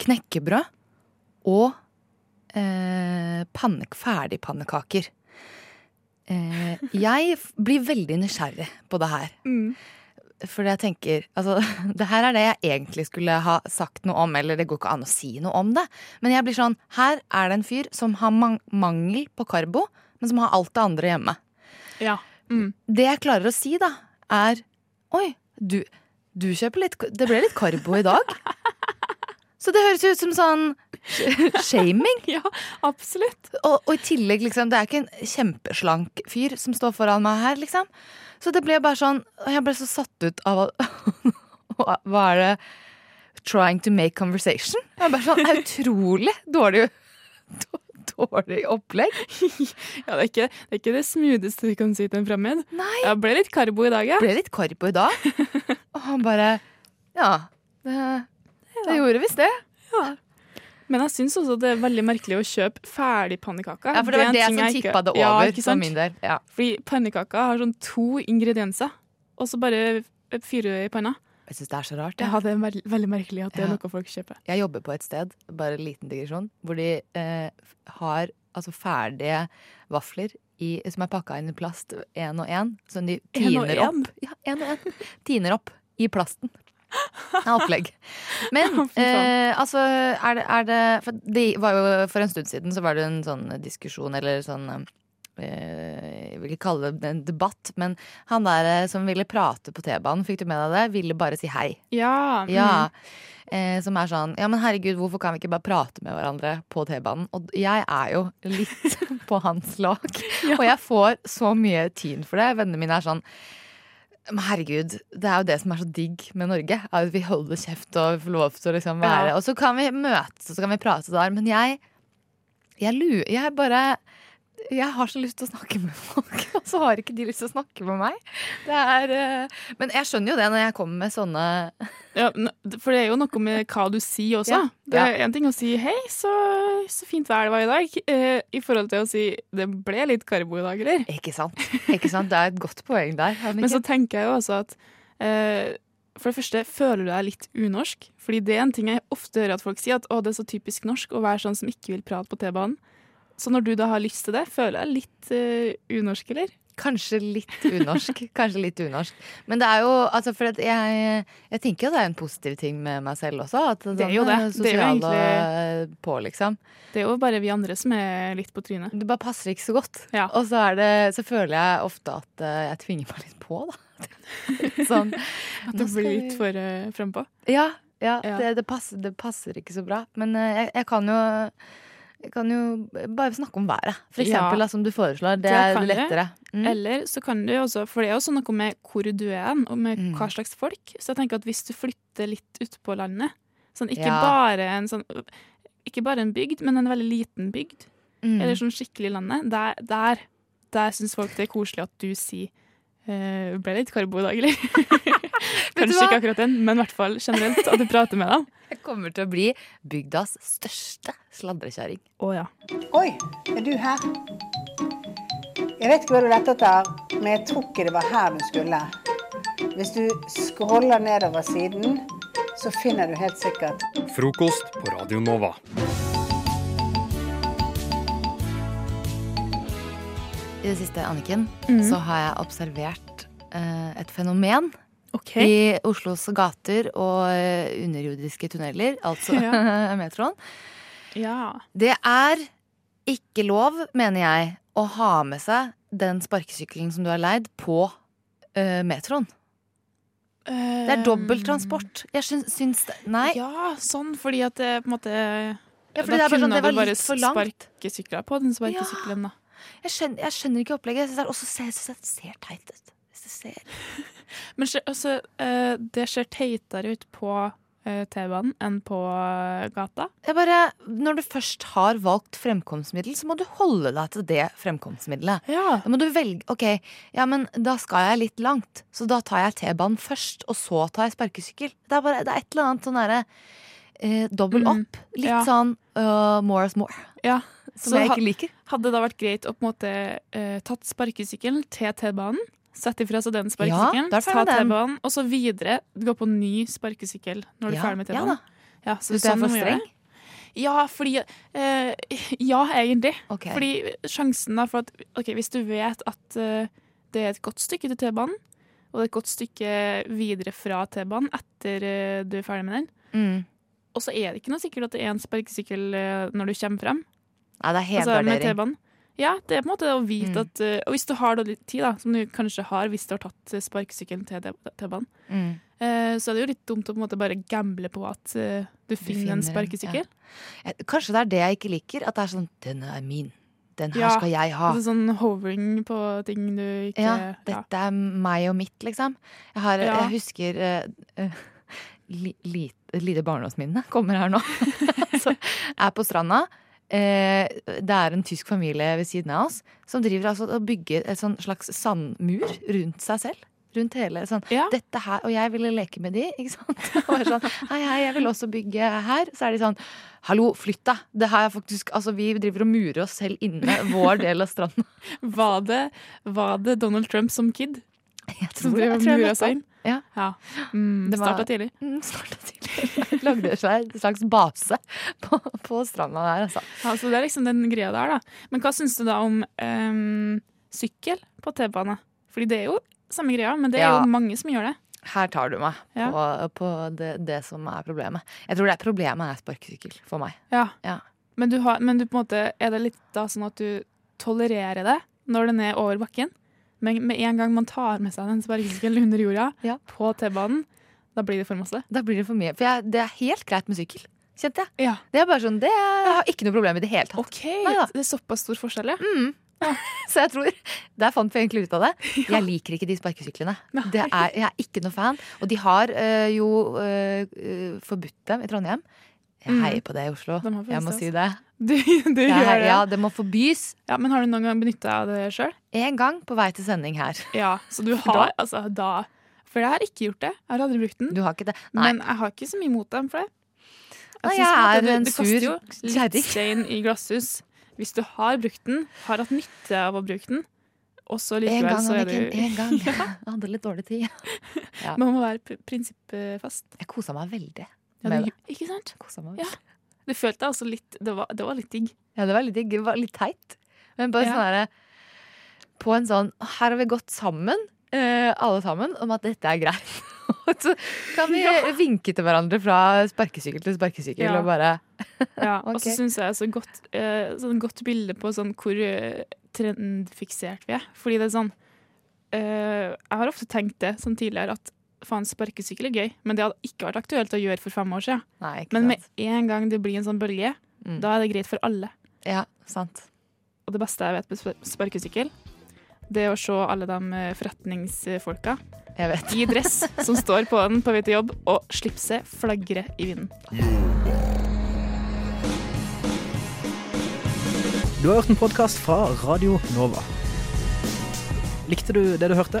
knekkebrød og eh, panne, ferdigpannekaker. Eh, <laughs> jeg blir veldig nysgjerrig på det her. Fordi jeg tenker altså, <laughs> Det her er det jeg egentlig skulle ha sagt noe om, eller det går ikke an å si noe om det. Men jeg blir sånn Her er det en fyr som har man mangel på karbo, men som har alt det andre hjemme. Ja. Det jeg klarer å si, da, er Oi, du, du kjøper litt Det ble litt karbo i dag. <laughs> Så det høres ut som sånn <laughs> shaming. ja, absolutt. Og, og i tillegg, liksom, det er ikke en kjempeslank fyr som står foran meg her, liksom. Så det ble bare sånn Jeg ble så satt ut av <laughs> Hva er det Trying to make conversation? Jeg ble bare sånn, utrolig dårlig <laughs> Dårlig opplegg. Ja, det, er ikke, det er ikke det smootheste du kan si til en fremmed. Nei. Jeg ble litt karbo i dag, ja. Ble litt karbo i dag. <laughs> Og han bare Ja, det, det gjorde visst det. Men jeg syns også det er veldig merkelig å kjøpe ferdig pannekaker. Ja, for det var det, det som tippa det over ja, for min del. Ja. Fordi pannekaker har sånn to ingredienser, og så bare fyrer du i panna. Jeg syns det er så rart. Ja, det er veld, veldig merkelig at det er Ja. noe folk kjøper. Jeg jobber på et sted, bare en liten digresjon, hvor de eh, har altså ferdige vafler i, som er pakka inn i plast én og én, som de En og tiner en? opp. Ja, en og en. Tiner opp i plasten. Er opplegg. Men <laughs> eh, altså, er det, er det For det var jo for en stund siden så var det en sånn diskusjon, eller sånn eh, Jeg vil ikke kalle det en debatt, men han der eh, som ville prate på T-banen, fikk du med deg det? Ville bare si hei. Ja. Ja. Eh, som er sånn Ja, men herregud, hvorfor kan vi ikke bare prate med hverandre på T-banen? Og jeg er jo litt <laughs> på hans lag. Og jeg får så mye tyn for det. Vennene mine er sånn herregud, det er jo det som er så digg med Norge. At vi holder kjeft og får lov til å liksom være Ja. Og så kan vi møtes og så kan vi prate der. Men jeg Jeg lurer Jeg bare jeg har så lyst til å snakke med folk, <laughs> og så har ikke de lyst til å snakke med meg. Det er, eh, men jeg skjønner jo det når jeg kommer med sånne Ja, for det er jo noe med hva du sier også. Ja. Det er en ting å si 'hei, så, så fint vær det var i dag', eh, i forhold til å si 'det ble litt karbo i dag', eller? Ikke sant? Ikke sant? Det er et godt poeng der. Men så tenker jeg jo også at eh, for det første, føler du deg litt unorsk? Fordi det er en ting jeg ofte hører at folk sier, at å, det er så typisk norsk å være sånn som ikke vil prate på T-banen. Så når du da har lyst til det, føler jeg litt uh, unorsk, eller? Kanskje litt unorsk. <laughs> Kanskje litt unorsk. Men det er jo altså for jeg, jeg tenker jo det er en positiv ting med meg selv også. At Det er jo det. sånn Det er jo egentlig- på, liksom. Det er jo bare vi andre som er litt på trynet. Det bare passer ikke så godt. Ja. Og så, er det, så føler jeg ofte at eh, jeg tvinger meg litt på, da. <laughs> sånn, <laughs> At du blir litt for uh, frempå. Ja, ja, Ja. Det, det, passer, det passer ikke så bra. Men uh, jeg, jeg kan jo jeg kan jo bare snakke om været, for eksempel, Ja. som du foreslår. Det Det er lettere. Mm. Eller så kan du også, for det er også noe med hvor du er hen, og med Mm. hva slags folk. Så jeg tenker at hvis du flytter litt utpå landet, sånn ikke Ja. bare en sånn ikke bare en bygd, men en veldig liten bygd, Mm. eller sånn skikkelig landet, der, der, der syns folk det er koselig at du sier Uh, ble litt karbo i dag, eller? <laughs> du Kanskje ikke akkurat den, men i hvert fall generelt at du prater med dem. <laughs> Jeg kommer til å bli bygdas største sladrekjerring. Å ja. Oi, er du her? Jeg vet ikke hva du lette etter, men jeg tror ikke det var her du skulle. Hvis du scroller nedover siden, så finner du helt sikkert Frokost på Radio Nova. I det siste, Anniken, Mm. så har jeg observert eh, et fenomen Ok. i Oslos gater og eh, underjordiske tunneler, altså <laughs> <laughs> Ja. metroen. Ja. Det er ikke lov, mener jeg, å ha med seg den sparkesykkelen som du har leid, på eh, metroen. Det er dobbelttransport. Jeg syns, syns det Nei. Ja, sånn fordi at det på en måte Ja, fordi det bare sånn, det var litt for på den sparkesykkelen, da. Jeg skjønner, jeg skjønner ikke opplegget. Jeg synes det ser, det ser teit ut. Ser <laughs> Men altså, eh, det ser teitere ut på eh, T-banen enn på eh, gata. Bare, Når du først har valgt fremkomstmiddel, så må du holde deg til det fremkomstmiddelet. Ja. Da må du velge Ok, ja, men da skal jeg litt langt, så da tar jeg T-banen først, og så tar jeg sparkesykkel. Det er bare det er et eller annet sånn derre eh, dobbel Mm, opp. Litt ja. sånn uh, more is more. Ja. Som Så jeg ikke liker. Hadde det da vært greit å på en måte eh, tatt sparkesykkelen til T-banen? Sette ifra den Ja, ta. T-banen, og så videre gå på ny sparkesykkel når du er ferdig med T-banen? Ja, så du sånn er for streng? Ja, fordi eh, <laughs> Ja, egentlig. Okay. Fordi sjansen da for at Ok, hvis du vet at uh, det er et godt stykke til T-banen, og det er et godt stykke videre fra T-banen etter uh, du er ferdig med den, Mm. og så er det ikke noe sikkert at det er en sparkesykkel uh, når du kommer frem. Nei, det er Altså, med helgardering. T-banen. Ja, det er på en måte å vite Mm. at eh, Og hvis du har litt tid, da, som du kanskje har hvis du har tatt eh, sparkesykkelen til T-banen, Mm. eh, så er det jo litt dumt å på en måte bare gamble på at eh, du finner en sparkesykkel. ja. Kanskje det er det jeg ikke liker. At det er sånn 'Den er min. Den her Ja, skal jeg ha'. Altså sånn hovering på ting du ikke Ja, dette er meg og mitt, liksom. Jeg, har, Ja. jeg husker uh, li, li, lite barndomsminne kommer her nå. <laughs> <laughs> så jeg er på stranda. Eh, det er en tysk familie ved siden av oss som driver altså og bygger et sånn slags sandmur rundt seg selv. Rundt hele sånn, dette her, Og jeg ville leke med de, ikke sant. <laughs> Og sånn, hei, hei, jeg vil også bygge her. Så er de sånn Hallo, flytt deg! Det her er faktisk, altså Vi driver og murer oss selv inne vår del av stranda. <laughs> Var det, var det Donald Trump som kid? som tror- drev jeg og mura seg inn? Ja. Mm, Starta tidlig. <laughs> Mm, starta tidlig. Lagde seg en slags base på, på stranda der, altså. Ja, så det er liksom den greia der, da. Men hva syns du da om um, sykkel på T-bane? Fordi det er jo samme greia, men det er Ja. jo mange som gjør det. Her tar du meg Ja. på, på det, det som er problemet. Jeg tror det er problemet er sparkesykkel for meg. Ja. Ja. Men, du har, men du på en måte, er det litt da sånn at du tolererer det når den er over bakken? Men med en gang man tar med seg den sparkesykkelen under jorda på T-banen, da blir det for masse. Da blir det for mye. For jeg, det er helt greit med sykkel, kjente jeg. Det er bare sånn, det er, jeg har ikke noe problem i det hele tatt. Ok, Det er såpass stor forskjell, ja. Mm. <laughs> Så jeg tror Der fant vi egentlig ut av det. <laughs> Jeg liker ikke de sparkesyklene. Det er, jeg er ikke noe fan. Og de har øh, jo øh, forbudt dem i Trondheim. Jeg Mm. heier på det i Oslo. Jeg må si det, det. Du, <laughs> du Jeg gjør det. Ja, det må forbys. Ja, Men har du noen gang benytta av det sjøl? En gang på vei til sending her. <laughs> Ja, så du <laughs> har altså da For jeg har ikke gjort det. Jeg har aldri brukt den. Du har ikke det? Nei. Men jeg har ikke så mye mot dem for det. Nei, jeg er det- en det koster jo litt stein i glasshus. Hvis du har brukt den, har hatt nytte av å bruke den, og så likevel gang, så er Anniken. du En gang. Jeg hadde litt dårlig tid. Ja. Man må være pr- prinsippfast. Jeg kosa meg veldig. Ja, med det. ikke sant? Ja. Du følte altså litt det var, det var litt digg. Ja, det var litt digg. Det var litt teit. Men bare Ja. sånn herre På en sånn Her har vi gått sammen, eh, alle sammen, om at dette er greit. <laughs> Og så kan vi vinke til hverandre fra sparkesykkel til sparkesykkel Ja. og bare <laughs> Ja, Og så syns jeg så godt, eh, sånn godt bilde på sånn hvor eh, trendfiksert vi er. Fordi det er sånn eh, Jeg har ofte tenkt det sånn tidligere at faen, sparkesykkel er gøy, men det hadde ikke vært aktuelt å gjøre for fem år siden. Nei, ikke men med sant. en gang det blir en sånn bølge, Mm. da er det greit for alle. Ja, sant. Og det beste jeg vet med sparkesykkel, det er å se alle de eh, forretningsfolka Jeg vet. i dress <laughs> som står på den på vei til jobb, og slipset flagrer i vinden. Du har hørt en podkast fra Radio Nova. Likte du det du hørte?